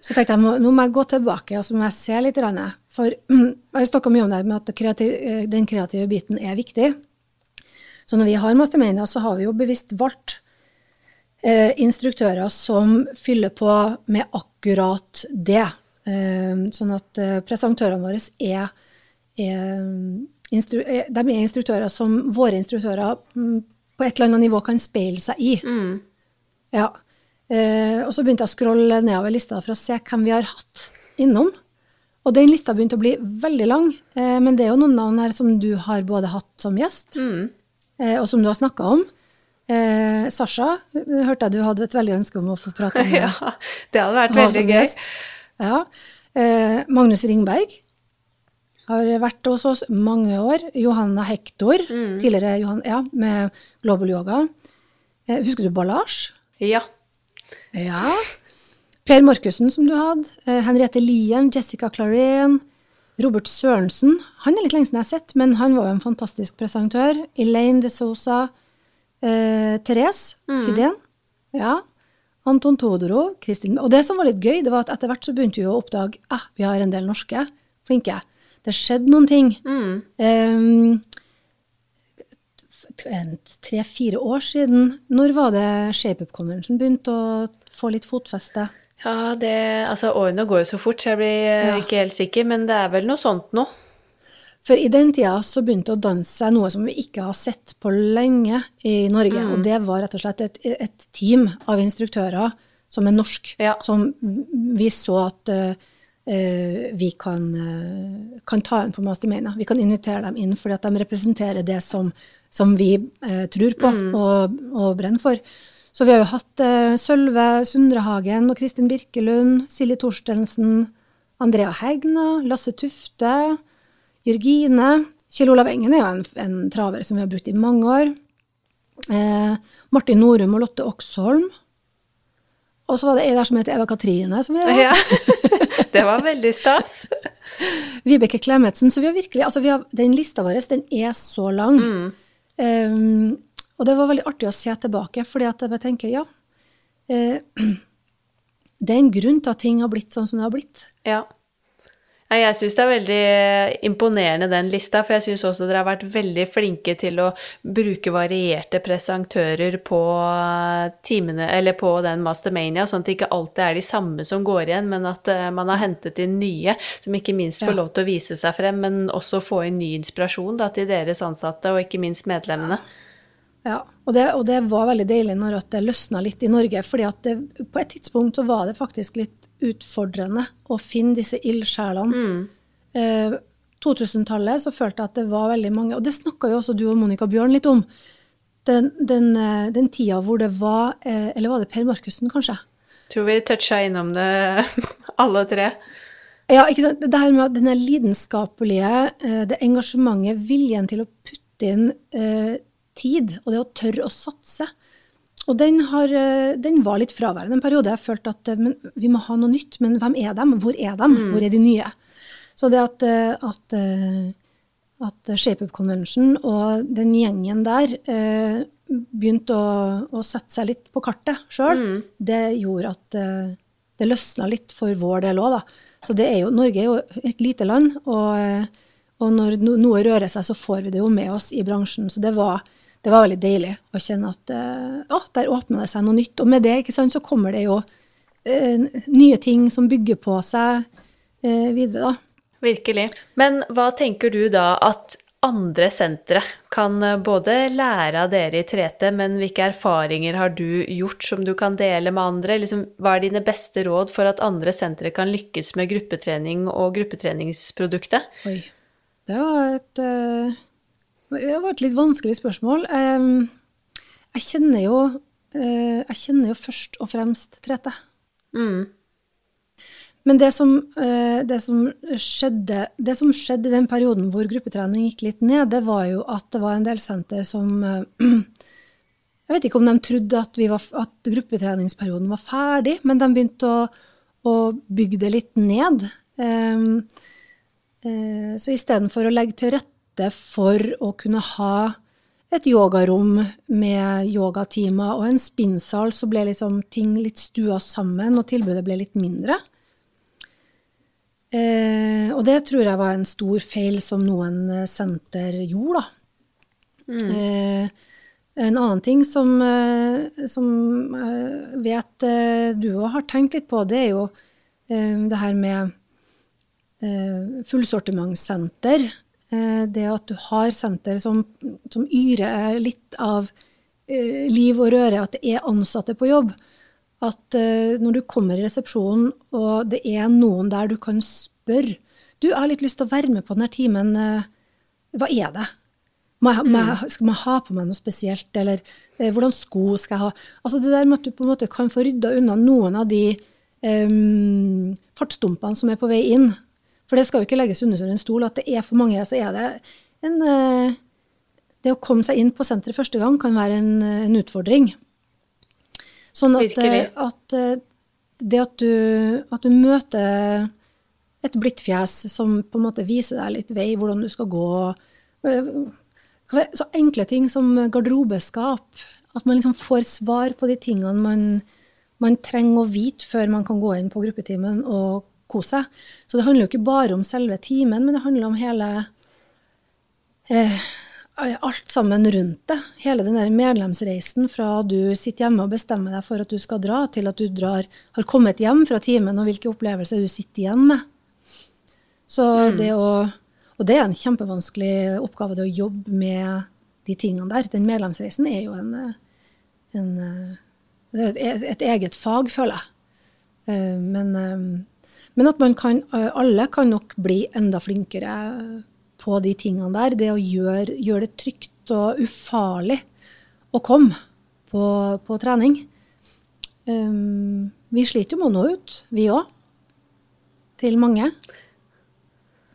Så tenkte jeg nå må jeg gå tilbake og så må jeg se litt. For jeg snakka mye om det med at kreativ, eh, den kreative biten er viktig. Så når vi har Mastermania, så har vi jo bevisst valgt eh, instruktører som fyller på med akkurat det. Eh, sånn at eh, presentørene våre er, er, instru, er, de er instruktører som våre instruktører mm, på et eller annet nivå kan speile seg i. Mm. Ja. Eh, og så begynte jeg å scrolle nedover lista for å se hvem vi har hatt innom. Og den lista begynte å bli veldig lang, eh, men det er jo noen navn her som du har både hatt som gjest, mm. eh, og som du har snakka om. Eh, Sasha, hørte jeg du hadde et veldig ønske om å få prate med. ja, det hadde vært veldig gøy. Ja. Eh, Magnus Ringberg har vært hos oss mange år. Johanna Hektor, mm. tidligere Johan, ja, med Global Yoga. Eh, husker du Ballage? Ja. Ja. Per Markussen, som du hadde. Eh, Henriette Lien, Jessica Clarén. Robert Sørensen. Han er litt lenge siden jeg har sett, men han var jo en fantastisk presentør. Elaine de Sosa. Eh, Therese mm. Hidén. Ja. Anton Todoro. Kristin Og det som var litt gøy, det var at etter hvert så begynte vi å oppdage at ah, vi har en del norske flinke. Det skjedde noen ting. Mm. Um, Tre-fire år siden. Når var det ShapeUp Convention begynte å få litt fotfeste? Ja, det, altså Årene går jo så fort, så jeg blir eh, ja. ikke helt sikker, men det er vel noe sånt nå. For i den tida så begynte å danse noe som vi ikke har sett på lenge i Norge. Mm. Og det var rett og slett et, et team av instruktører som er norsk, ja. som vi så at uh, vi kan, uh, kan, ta inn på Mastermania. Vi kan invitere dem inn fordi at de representerer det som, som vi uh, tror på mm. og, og, brenner for. Så vi har jo hatt Sølve Sundrehagen og Kristin Birkelund, Silje Torstensen, Andrea Hegna, Lasse Tufte. Jørgine. Kjell Olav Engen er jo en, en, traver som vi har brukt i mange år. Eh, Martin Norum og Lotte Oksholm. Og så var det ei der som heter Eva Katrine. Som vi har. Ja. det var veldig stas. Vibeke Klemetsen. Så vi har virkelig, altså vi har, den lista vår den er så lang. Mm. Um, og det var veldig artig å se tilbake, fordi at jeg bare tenker ja. Uh, det er en grunn til at ting har blitt sånn som det har blitt. Ja. Jeg syns det er veldig imponerende, den lista, for jeg syns også dere har vært veldig flinke til å bruke varierte presentører på timene, eller på den Mastermania, sånn at det ikke alltid er de samme som går igjen, men at eh, man har hentet inn nye, som ikke minst får lov til å vise seg frem, men også få inn ny inspirasjon da, til deres ansatte, og ikke minst medlemmene. Ja, og det, og det var veldig deilig når det løsna litt i Norge, fordi at det, på et tidspunkt så var det faktisk litt utfordrende å finne disse ildsjelene. Mm. Eh, 2000-tallet så følte jeg at det var veldig mange, og det snakka jo også du og Monica Bjørn litt om. Den, den, eh, den tida hvor det var eh, Eller var det Per Markussen, kanskje? Tror vi toucha innom det, alle tre. Ja, ikke sant. Det her med denne lidenskapelige, eh, det engasjementet, viljen til å putte inn eh, tid, og det å tørre å satse. Og den, har, eh, den, var litt fraværende en periode. Jeg følte at eh, vi må ha noe nytt, men hvem er dem? Hvor er dem? Mm. Hvor er de nye? Så det at, eh, at, at ShapeUp Convention og den gjengen der eh, begynte å, å, sette seg litt på kartet sjøl, mm. det gjorde at det løsna litt for vår del òg, da. Så det er jo, Norge er jo et lite land, og, og når noe rører seg, så får vi det jo med oss i bransjen. Så det var det var veldig deilig å kjenne at uh, å, der åpna det seg noe nytt. Og med det sant, så kommer det jo uh, nye ting som bygger på seg uh, videre, da. Virkelig. Men hva tenker du da at andre sentre kan både lære av dere i 3T, men hvilke erfaringer har du gjort som du kan dele med andre? Liksom, hva er dine beste råd for at andre sentre kan lykkes med gruppetrening og gruppetreningsproduktet? Oi, det var et det var et litt vanskelig spørsmål. Jeg kjenner jo, eh, jeg kjenner jo først og fremst Trete. Mm. Men det som, eh, det, som skjedde, det som skjedde i den perioden hvor gruppetrening gikk litt ned, det var jo at det var en del senter som eh, Jeg vet ikke om de trodde at, var, at gruppetreningsperioden var ferdig, men de begynte å, å bygge det litt ned. Så istedenfor å legge til rette rette for å kunne ha et yogarom med yogatimer og en spinnsal, så ble liksom ting litt stua sammen, og tilbudet ble litt mindre. Eh, og det tror jeg var en stor feil som noen eh, senter gjorde, da. Mm. Eh, en annen ting som, eh, som jeg vet eh, du òg har tenkt litt på, det er jo eh, det her med fullsortimentssenter. Eh, det at du har senter som, som yrer litt av eh, liv og røre, at det er ansatte på jobb. At eh, når du kommer i resepsjonen, og det er noen der du kan spørre Du, jeg har litt lyst til å være med på denne timen. Hva er det? Må jeg, må skal man ha på meg noe spesielt, eller hvordan sko skal jeg ha? Altså det der med at du på en måte kan få rydda unna noen av de um, fartsdumpene som er på vei inn. For det skal jo ikke legges under en stol at det er for mange. så er det en uh, Det å komme seg inn på senteret første gang kan være en, en utfordring. Sånn at, eh, at, det at du, at du møter et blidt fjes som på en måte viser deg litt vei, hvordan du skal gå. Det kan være Så enkle ting som garderobeskap. At man liksom får svar på de tingene man, man trenger å vite før man kan gå inn på gruppetimen og kose seg. Så det handler jo ikke bare om selve timen, men det handler om hele eh, Alt sammen rundt det. Hele den der medlemsreisen fra du sitter hjemme og bestemmer deg for at du skal dra, til at du drar, har kommet hjem fra timen, og hvilke opplevelser du sitter igjen med. Så mm. det å Og det er en kjempevanskelig oppgave, det å jobbe med de tingene der. Den medlemsreisen er jo en, en det er et, eget fag, føler jeg. Eh, men, eh, men, at man kan Alle kan nok bli enda flinkere på de tingene der. Det å gjøre, gjøre det trygt og ufarlig å komme på, på trening. Um, vi sliter jo med å nå ut, vi òg. Til mange.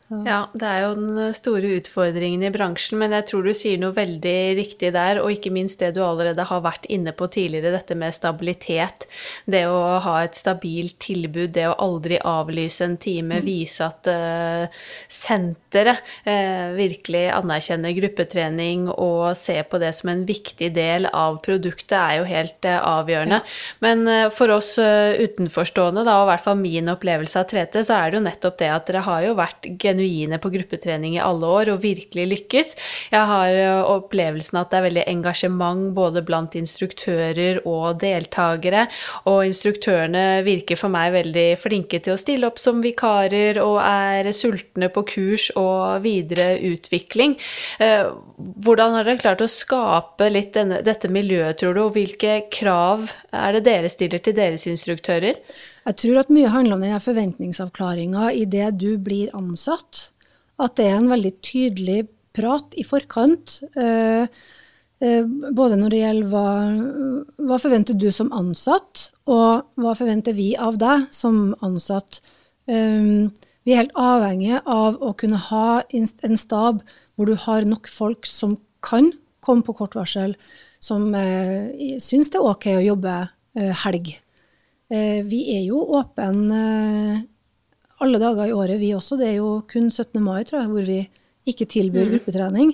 Ja, det er jo den store utfordringen i bransjen, men jeg tror du sier noe veldig riktig der, og ikke minst det du allerede har vært inne på tidligere, dette med stabilitet. Det å ha et stabilt tilbud, det å aldri avlyse en time, mm. vise at uh, senteret uh, virkelig anerkjenner gruppetrening og ser på det som en viktig del av produktet, er jo helt uh, avgjørende. Ja. Men for oss utenforstående, da, og i hvert fall min opplevelse av 3T, så er det jo nettopp det at dere har jo vært genuine på gruppetrening i alle år og virkelig lykkes. Jeg har eh, opplevelsen at det er veldig engasjement både blant instruktører og deltakere, og instruktørene virker for meg veldig flinke til å stille opp som vikarer og er sultne på kurs og videre utvikling. Eh, hvordan har dere klart å skape litt denne, dette miljøet, tror du, og hvilke krav er det dere stiller til deres instruktører? Jeg tror at mye handler om denne forventningsavklaringa idet du blir ansatt. At det er en veldig tydelig prat i forkant. Eh, eh, både når det gjelder hva, hva forventer du som ansatt, og hva forventer vi av deg som ansatt. Eh, vi er helt avhengige av å kunne ha en stab hvor du har nok folk som kan komme på kort varsel, som syns det er OK å jobbe helg. Eh, vi er jo åpne eh, alle dager i året, vi også. Det er jo kun 17. mai, tror jeg, hvor vi ikke tilbyr mm. gruppetrening.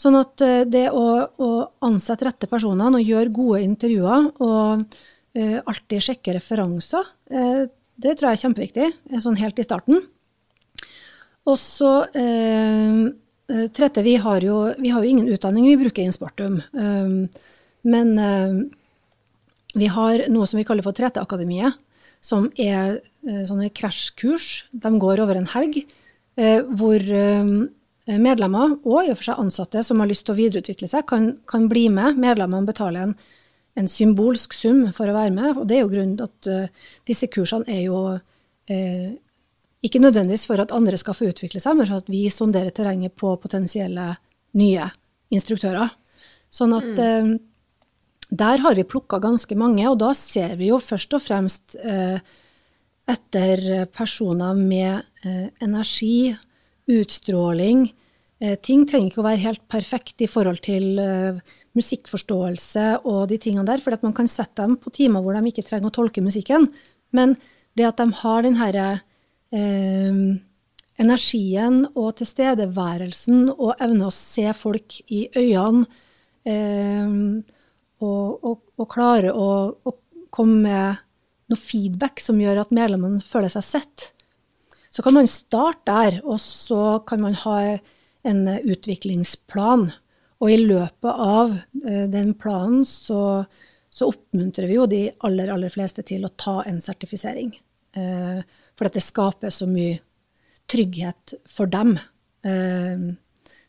Sånn at eh, det å, å ansette rette personene og gjøre gode intervjuer og uh, alltid sjekke referanser, uh, det tror jeg er kjempeviktig, sånn helt i starten. Og så uh, Trette, vi har, jo, vi har jo ingen utdanning, vi bruker Inspartum. Um, men vi har noe som vi kaller for 3T-akademiet, som er eh, sånne krasjkurs. De går over en helg, eh, hvor eh, medlemmer, og i og for seg ansatte som har lyst til å videreutvikle seg, kan, kan bli med. Medlemmene betaler en, en, symbolsk sum for å være med. og Det er jo grunnen til at disse kursene er jo ikke nødvendigvis for at andre skal få utvikle seg, men for at vi sonderer terrenget på potensielle nye instruktører. Sånn at uh, der har vi plukka ganske mange, og da ser vi jo først og fremst eh, etter personer med eh, energi, utstråling. Eh, ting trenger ikke å være helt perfekt i forhold til musikkforståelse og de tingene der, for man kan sette dem på timer hvor de ikke trenger å tolke musikken. Men det at de har den herre eh, energien og tilstedeværelsen og evne å se folk i øynene eh, og, og, og klare å, å, komme med noe feedback som gjør at medlemmene føler seg sett. Så kan man starte der, og så kan man ha en utviklingsplan. Og i løpet av eh, den planen så, så oppmuntrer vi jo de aller, aller fleste til å ta en sertifisering. Eh, for det skaper så mye trygghet for dem. Eh,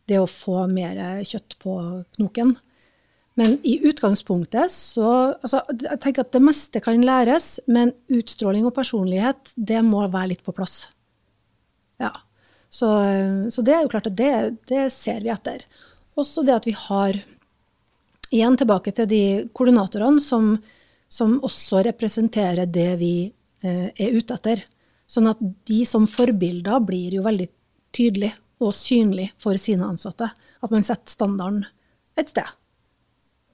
det å få mer kjøtt på knoken. Men i utgangspunktet så altså, Jeg tenker at det meste kan læres, men utstråling og personlighet, det må være litt på plass. Ja. Så, så det er jo klart at det, det ser vi etter. også det at vi har Igjen tilbake til de koordinatorene som, som også representerer det vi eh, er ute etter. Sånn at de som forbilder blir jo veldig tydelig og synlig for sine ansatte. At man setter standarden et sted.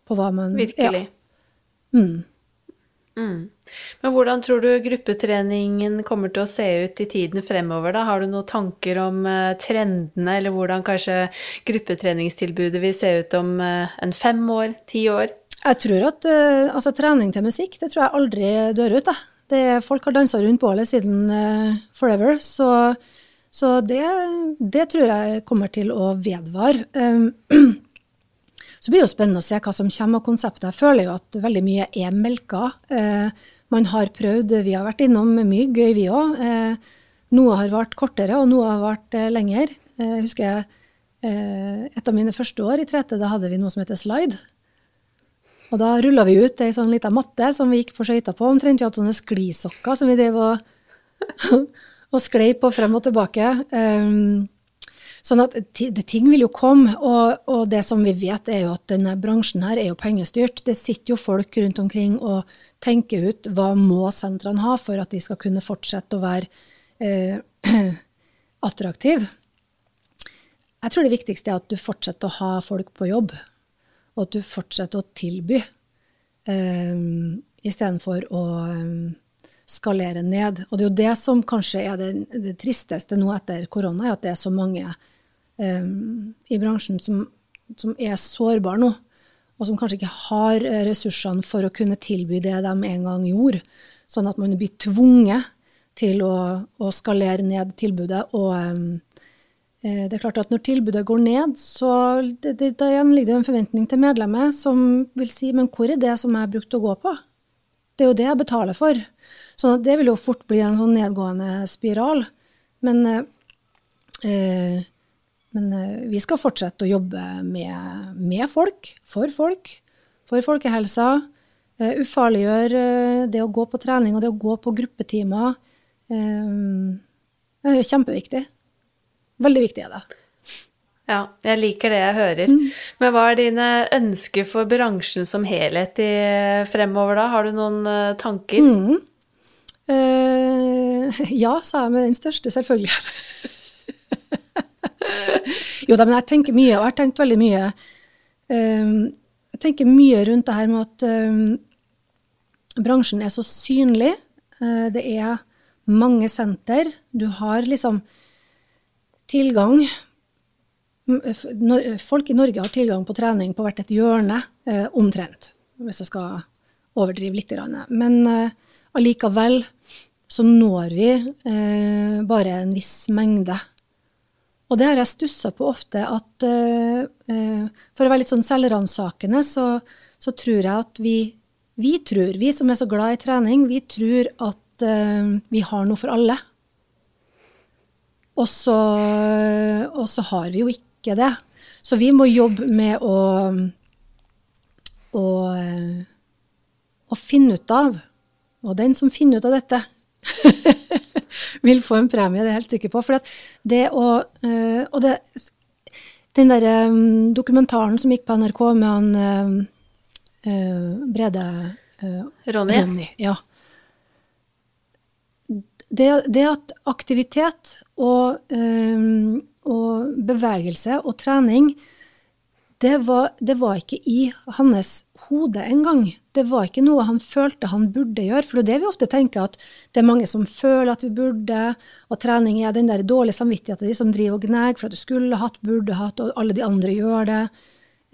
På hva man Virkelig. Ja. Mm. Mm. Men hvordan tror du gruppetreningen kommer til å se ut i tiden fremover, da? Har du noen tanker om uh, trendene, eller hvordan kanskje gruppetreningstilbudet vil se ut om uh, en fem år, ti år? Jeg tror at uh, altså, trening til musikk, det tror jeg aldri dør ut, da. Det, folk har dansa rundt bålet siden forever, så, så det, det, tror jeg kommer til å vedvare. Um, Så blir det jo spennende å se hva som kommer av konseptet. Jeg føler jo at veldig mye er melka. Eh, man har prøvd, vi har vært innom mye gøy vi òg. Eh, noe har vart kortere, og noe har vart eh, lenger. Eh, jeg husker eh, et av mine første år i 3T, da hadde vi noe som heter slide. Og da rulla vi ut ei sånn lita matte som vi gikk på skøyter på. Omtrent vi hadde sånne sklisokker som vi drev og, og sklei på frem og tilbake. Um, Sånn at ting vil jo komme, og, og, det som vi vet er jo at denne bransjen her er jo pengestyrt. Det sitter jo folk rundt omkring og tenker ut hva må sentrene ha for at de skal kunne fortsette å være eh, attraktive. Jeg tror det viktigste er at du fortsetter å ha folk på jobb, og at du fortsetter å tilby, eh, istedenfor å eh, skalere ned. Og det er jo det som kanskje er det, det tristeste nå etter korona, er at det er så mange um, i bransjen som, som, er sårbare nå, og som kanskje ikke har eh, ressursene for å kunne tilby det de en gang gjorde. Sånn at man blir tvunget til å, å skalere ned tilbudet. Og um, det er klart at når tilbudet går ned, så det, det, da ligger det en forventning til medlemmet som vil si men hvor er det som jeg brukte å gå på? Det er jo det jeg betaler for. At det vil jo fort bli en sånn nedgående spiral. Men eh, men eh, vi skal fortsette å jobbe med, med folk, for folk, for folkehelsa. Uh, ufarliggjør uh, det å gå på trening og det å gå på gruppetimer. Uh, det er kjempeviktig. Veldig viktig er det. Ja, jeg liker det jeg hører. Mm. Men hva er dine ønsker for bransjen som helhet i, fremover, da? Har du noen tanker? Mm. Ja, sa jeg med den største selvfølgelig. jo da, men jeg tenker mye, og jeg har tenkt veldig mye um, Jeg tenker mye rundt det her med at um, bransjen er så synlig. Uh, det er mange senter. Du har liksom tilgang Folk i Norge har tilgang på trening på hvert et hjørne, uh, omtrent. Hvis jeg skal overdrive litt. Men uh, allikevel så når vi bare en viss mengde og det har jeg stussa på ofte, at uh, uh, for å være litt sånn selvransakende, så, så, tror jeg at vi, vi tror, vi som er så glad i trening, vi tror at eh, vi har noe for alle. Og så, og så, har vi jo ikke det. Så vi må jobbe med å, å, å finne ut av, og den som finner ut av dette vil få en premie, det er jeg helt sikker på. For det å øh, Og det, den derre um, dokumentaren som gikk på NRK med han øh, Brede Ronny. Ronny. Ja. Det, det, at aktivitet og, og bevegelse og trening det var, det var, ikke i hans hode engang. Det var ikke noe han følte han burde gjøre. For det er det vi ofte tenker, at det er mange som føler at vi burde, og trening er den der dårlige samvittigheten de som driver og gnager for at du skulle hatt, burde hatt, og alle de andre gjør det.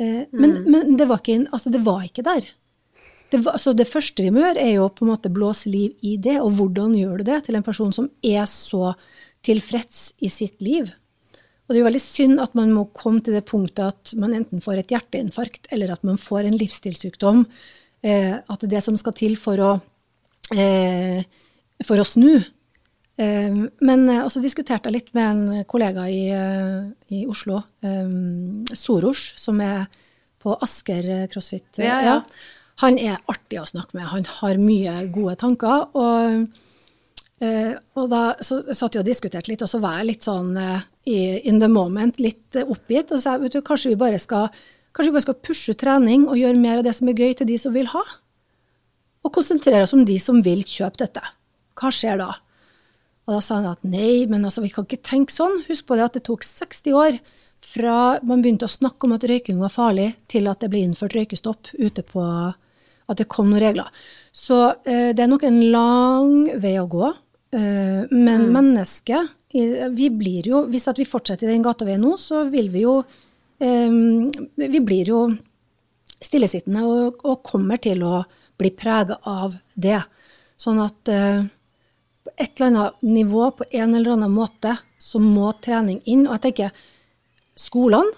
Eh, men, mm. men det, var ikke, altså, det, var ikke, der. Det, var, altså, det første vi må gjøre, er jo på en måte blåse liv i det. Og hvordan gjør du det til en person som er så tilfreds i sitt liv? Og det er jo veldig synd at man må komme til det punktet at man enten får et hjerteinfarkt eller at man får en livsstilssykdom. Eh, at det er det som skal til for å, eh, for å snu. Eh, men eh, også diskuterte jeg litt med en kollega i, eh, i Oslo, eh, Soros, som er på Asker CrossFit. Ja, ja. Han er artig å snakke med. Han har mye gode tanker. og Eh, og da så satt jeg og diskuterte litt, og så var jeg litt sånn uh, in the moment, litt uh, oppgitt. Og sa vet du, kanskje vi bare skal Kanskje vi bare skal pushe trening og gjøre mer av det som er gøy til de som vil ha? Og konsentrere oss om de som vil kjøpe dette. Hva skjer da? Og da sa han at nei, men altså, vi kan ikke tenke sånn. Husk på det at det tok 60 år fra man begynte å snakke om at røyking var farlig, til at det ble innført røykestopp ute på At det kom noen regler. Så eh, det er nok en lang vei å gå. Eh, men mm. mennesket Vi blir jo Hvis at vi fortsetter i den gata nå, så vil vi jo eh, Vi blir jo stillesittende og, og kommer til å bli prega av det. Sånn at eh, på et eller annet nivå, på en eller annen måte, så må trening inn. Og jeg tenker Skolene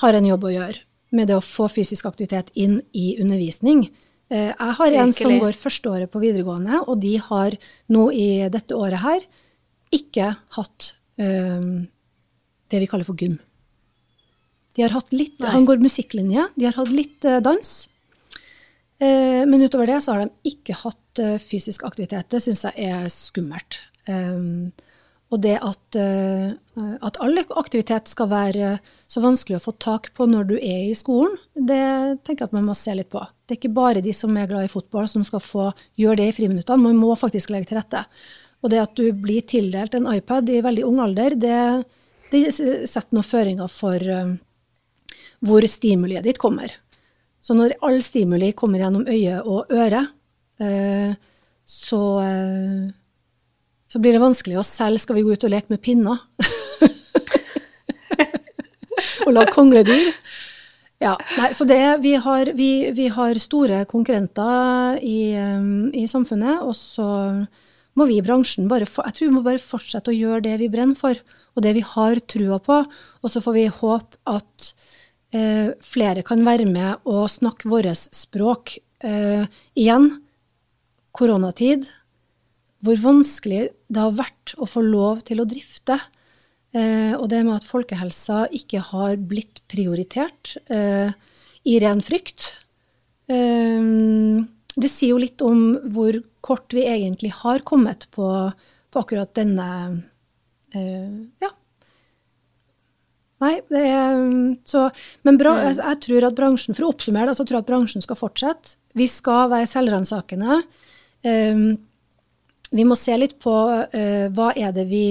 har en jobb å gjøre med det å få fysisk aktivitet inn i undervisning. Eh, jeg har en som går førsteåret på videregående, og de har nå i dette året her ikke hatt um, det vi kaller for gym. De har hatt litt, Han går musikklinje, de har hatt litt uh, dans. Uh, men utover det så har de ikke hatt uh, fysisk aktivitet. Det syns jeg er skummelt. Um, og det at, eh, at all aktivitet skal være så vanskelig å få tak på når du er i skolen, det tenker jeg at man må se litt på. Det er ikke bare de som er glad i fotball som skal få gjøre det i friminuttene, man må faktisk legge til rette. Og det at du blir tildelt en iPad i veldig ung alder, det, det setter noen føringer for uh, hvor stimuliet ditt kommer. Så når all stimuli kommer gjennom øye og øre, uh, så uh, så blir det vanskelig å selge 'skal vi gå ut og leke med pinner'? og lage kongledyr. Ja, nei, så det, vi, har, vi, vi har store konkurrenter i, um, i, samfunnet, og så må vi i bransjen bare jeg tror vi må bare fortsette å gjøre det vi brenner for, og det vi har trua på. Og så får vi håpe at eh, flere kan være med og snakke vårt språk. Eh, igjen, koronatid, hvor vanskelig det har vært å få lov til å drifte. Eh, og det med at folkehelsa ikke har blitt prioritert eh, i ren frykt. Eh, det sier jo litt om hvor kort vi egentlig har kommet på, på akkurat denne Ja. Nei, er så Men bra, mm. jeg, jeg, tror at bransjen, for å oppsummere det, så tror jeg at bransjen skal fortsette. Vi skal være selvransakende. Um, vi må se litt på uh, hva er det vi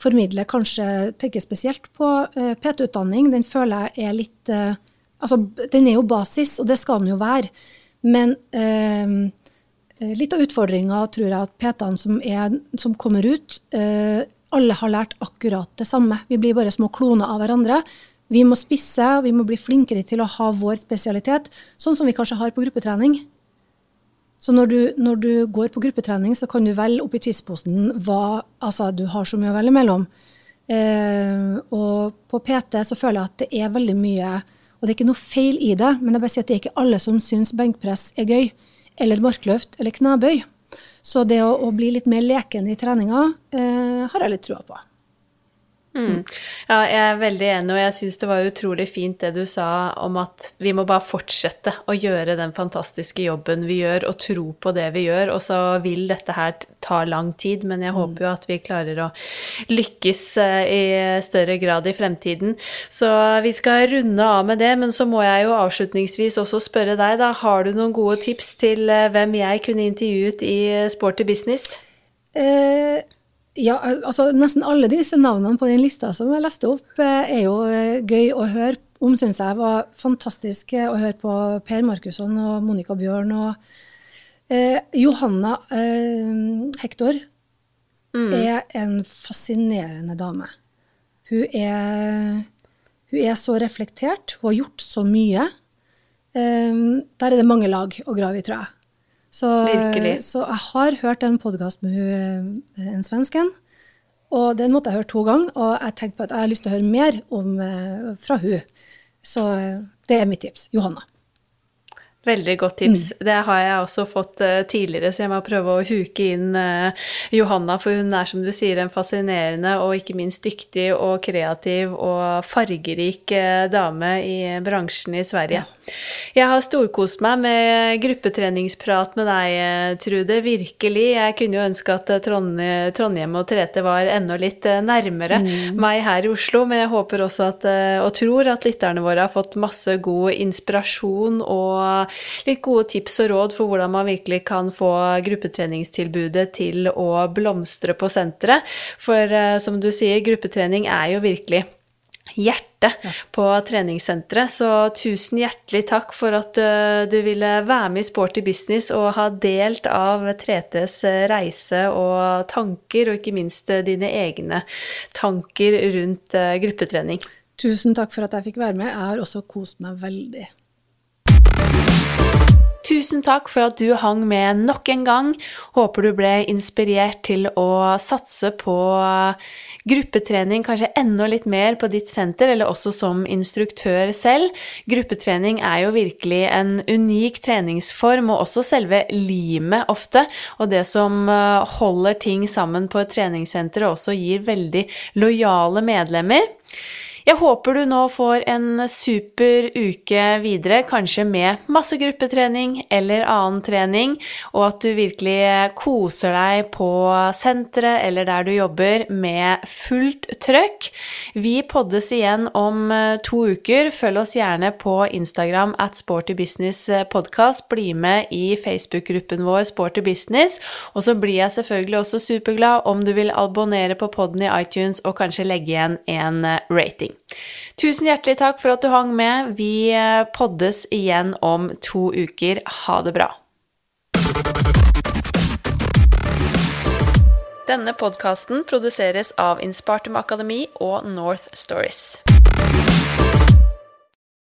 formidler, kanskje tenker spesielt på uh, PT-utdanning. Den føler jeg er litt uh, Altså, den er jo basis, og det skal den jo være. Men litt av utfordringa tror jeg at PT-ene som, som, kommer ut, alle har lært akkurat det samme. Vi blir bare små kloner av hverandre. Vi må spisse, vi må bli flinkere til å ha vår spesialitet, sånn som vi kanskje har på gruppetrening. Så når du, når du, går på gruppetrening, så kan du velge oppi tvistposen hva Altså, du har så mye å velge mellom. Eh, og på PT så føler jeg at det er veldig mye Og det er ikke noe feil i det, men jeg bare sier at det er ikke alle som syns benkpress er gøy. Eller markløft eller knebøy. Så det å, å bli litt mer leken i treninga eh, har jeg litt trua på. Mm. Ja, jeg er veldig enig, og jeg syns det var utrolig fint det du sa om at vi må bare fortsette å gjøre den fantastiske jobben vi gjør, og tro på det vi gjør. Og så vil dette her ta lang tid, men jeg mm. håper jo at vi klarer å lykkes eh, i større grad i fremtiden. Så vi skal runde av med det, men så må jeg jo avslutningsvis også spørre deg, da. Har du noen gode tips til eh, hvem jeg kunne intervjuet i Sporty business? Eh ja, altså nesten alle disse navnene på den lista som jeg leste opp, eh, er jo eh, gøy å høre om, syns jeg. var fantastisk eh, å høre på Per Markusson og Monica Bjørn og eh, Johanna eh, Hector mm. er en fascinerende dame. Hun er, hun er, så reflektert, hun har gjort så mye. Eh, der er det mange lag å grave i, tror jeg. Så, så, jeg har hørt en podkast med hun, eh, en svensken, og den måtte jeg høre to ganger. Og jeg tenkte på at jeg har lyst til å høre mer om, eh, fra hun. Så eh, det er mitt tips. Johanna. Veldig godt tips. Mm. Det har jeg også fått uh, tidligere, så jeg må prøve å huke inn uh, Johanna, for hun er som du sier en fascinerende og ikke minst dyktig og kreativ og fargerik uh, dame i bransjen i Sverige. Ja. Jeg har storkost meg med gruppetreningsprat med deg, Trude. Virkelig. Jeg kunne jo ønske at Trondheim og Trete var enda litt nærmere mm. meg her i Oslo, men jeg håper også at, og tror at lytterne våre har fått masse god inspirasjon og litt gode tips og råd for hvordan man virkelig kan få gruppetreningstilbudet til å blomstre på senteret. For uh, som du sier, gruppetrening er jo virkelig hjertet ja. på treningssenteret. Så tusen hjertelig takk for at uh, du ville være med i Sporty business og ha delt av 3Ts eh, reise og tanker, og ikke minst dine egne tanker rundt gruppetrening. Tusen takk for at jeg fikk være med. Jeg har også kost meg veldig. Tusen takk for at du hang med nok en gang. Håper du ble inspirert til å satse på gruppetrening kanskje enda litt mer på ditt senter, eller også som instruktør selv. Gruppetrening er jo virkelig en unik treningsform, og også selve limet ofte, og det som eh, holder ting sammen på et treningssenter og også gir veldig lojale medlemmer. Jeg håper du nå får en super uke videre, kanskje med masse gruppetrening eller annen trening, og at du virkelig koser deg på senteret eller der du jobber med fullt trøkk. Vi poddes igjen om eh, to uker. Følg oss gjerne på Instagram at Sporty Business Podcast. Bli med i Facebook-gruppen vår Sporty Business. Og så blir jeg selvfølgelig også superglad om du vil abonnere på podden i iTunes og kanskje legge igjen en eh, Tusen hjertelig takk for at du hang med. Vi eh, poddes igjen om to uker. Ha det bra. Denne podkasten produseres av Inspartum Akademi og North Stories.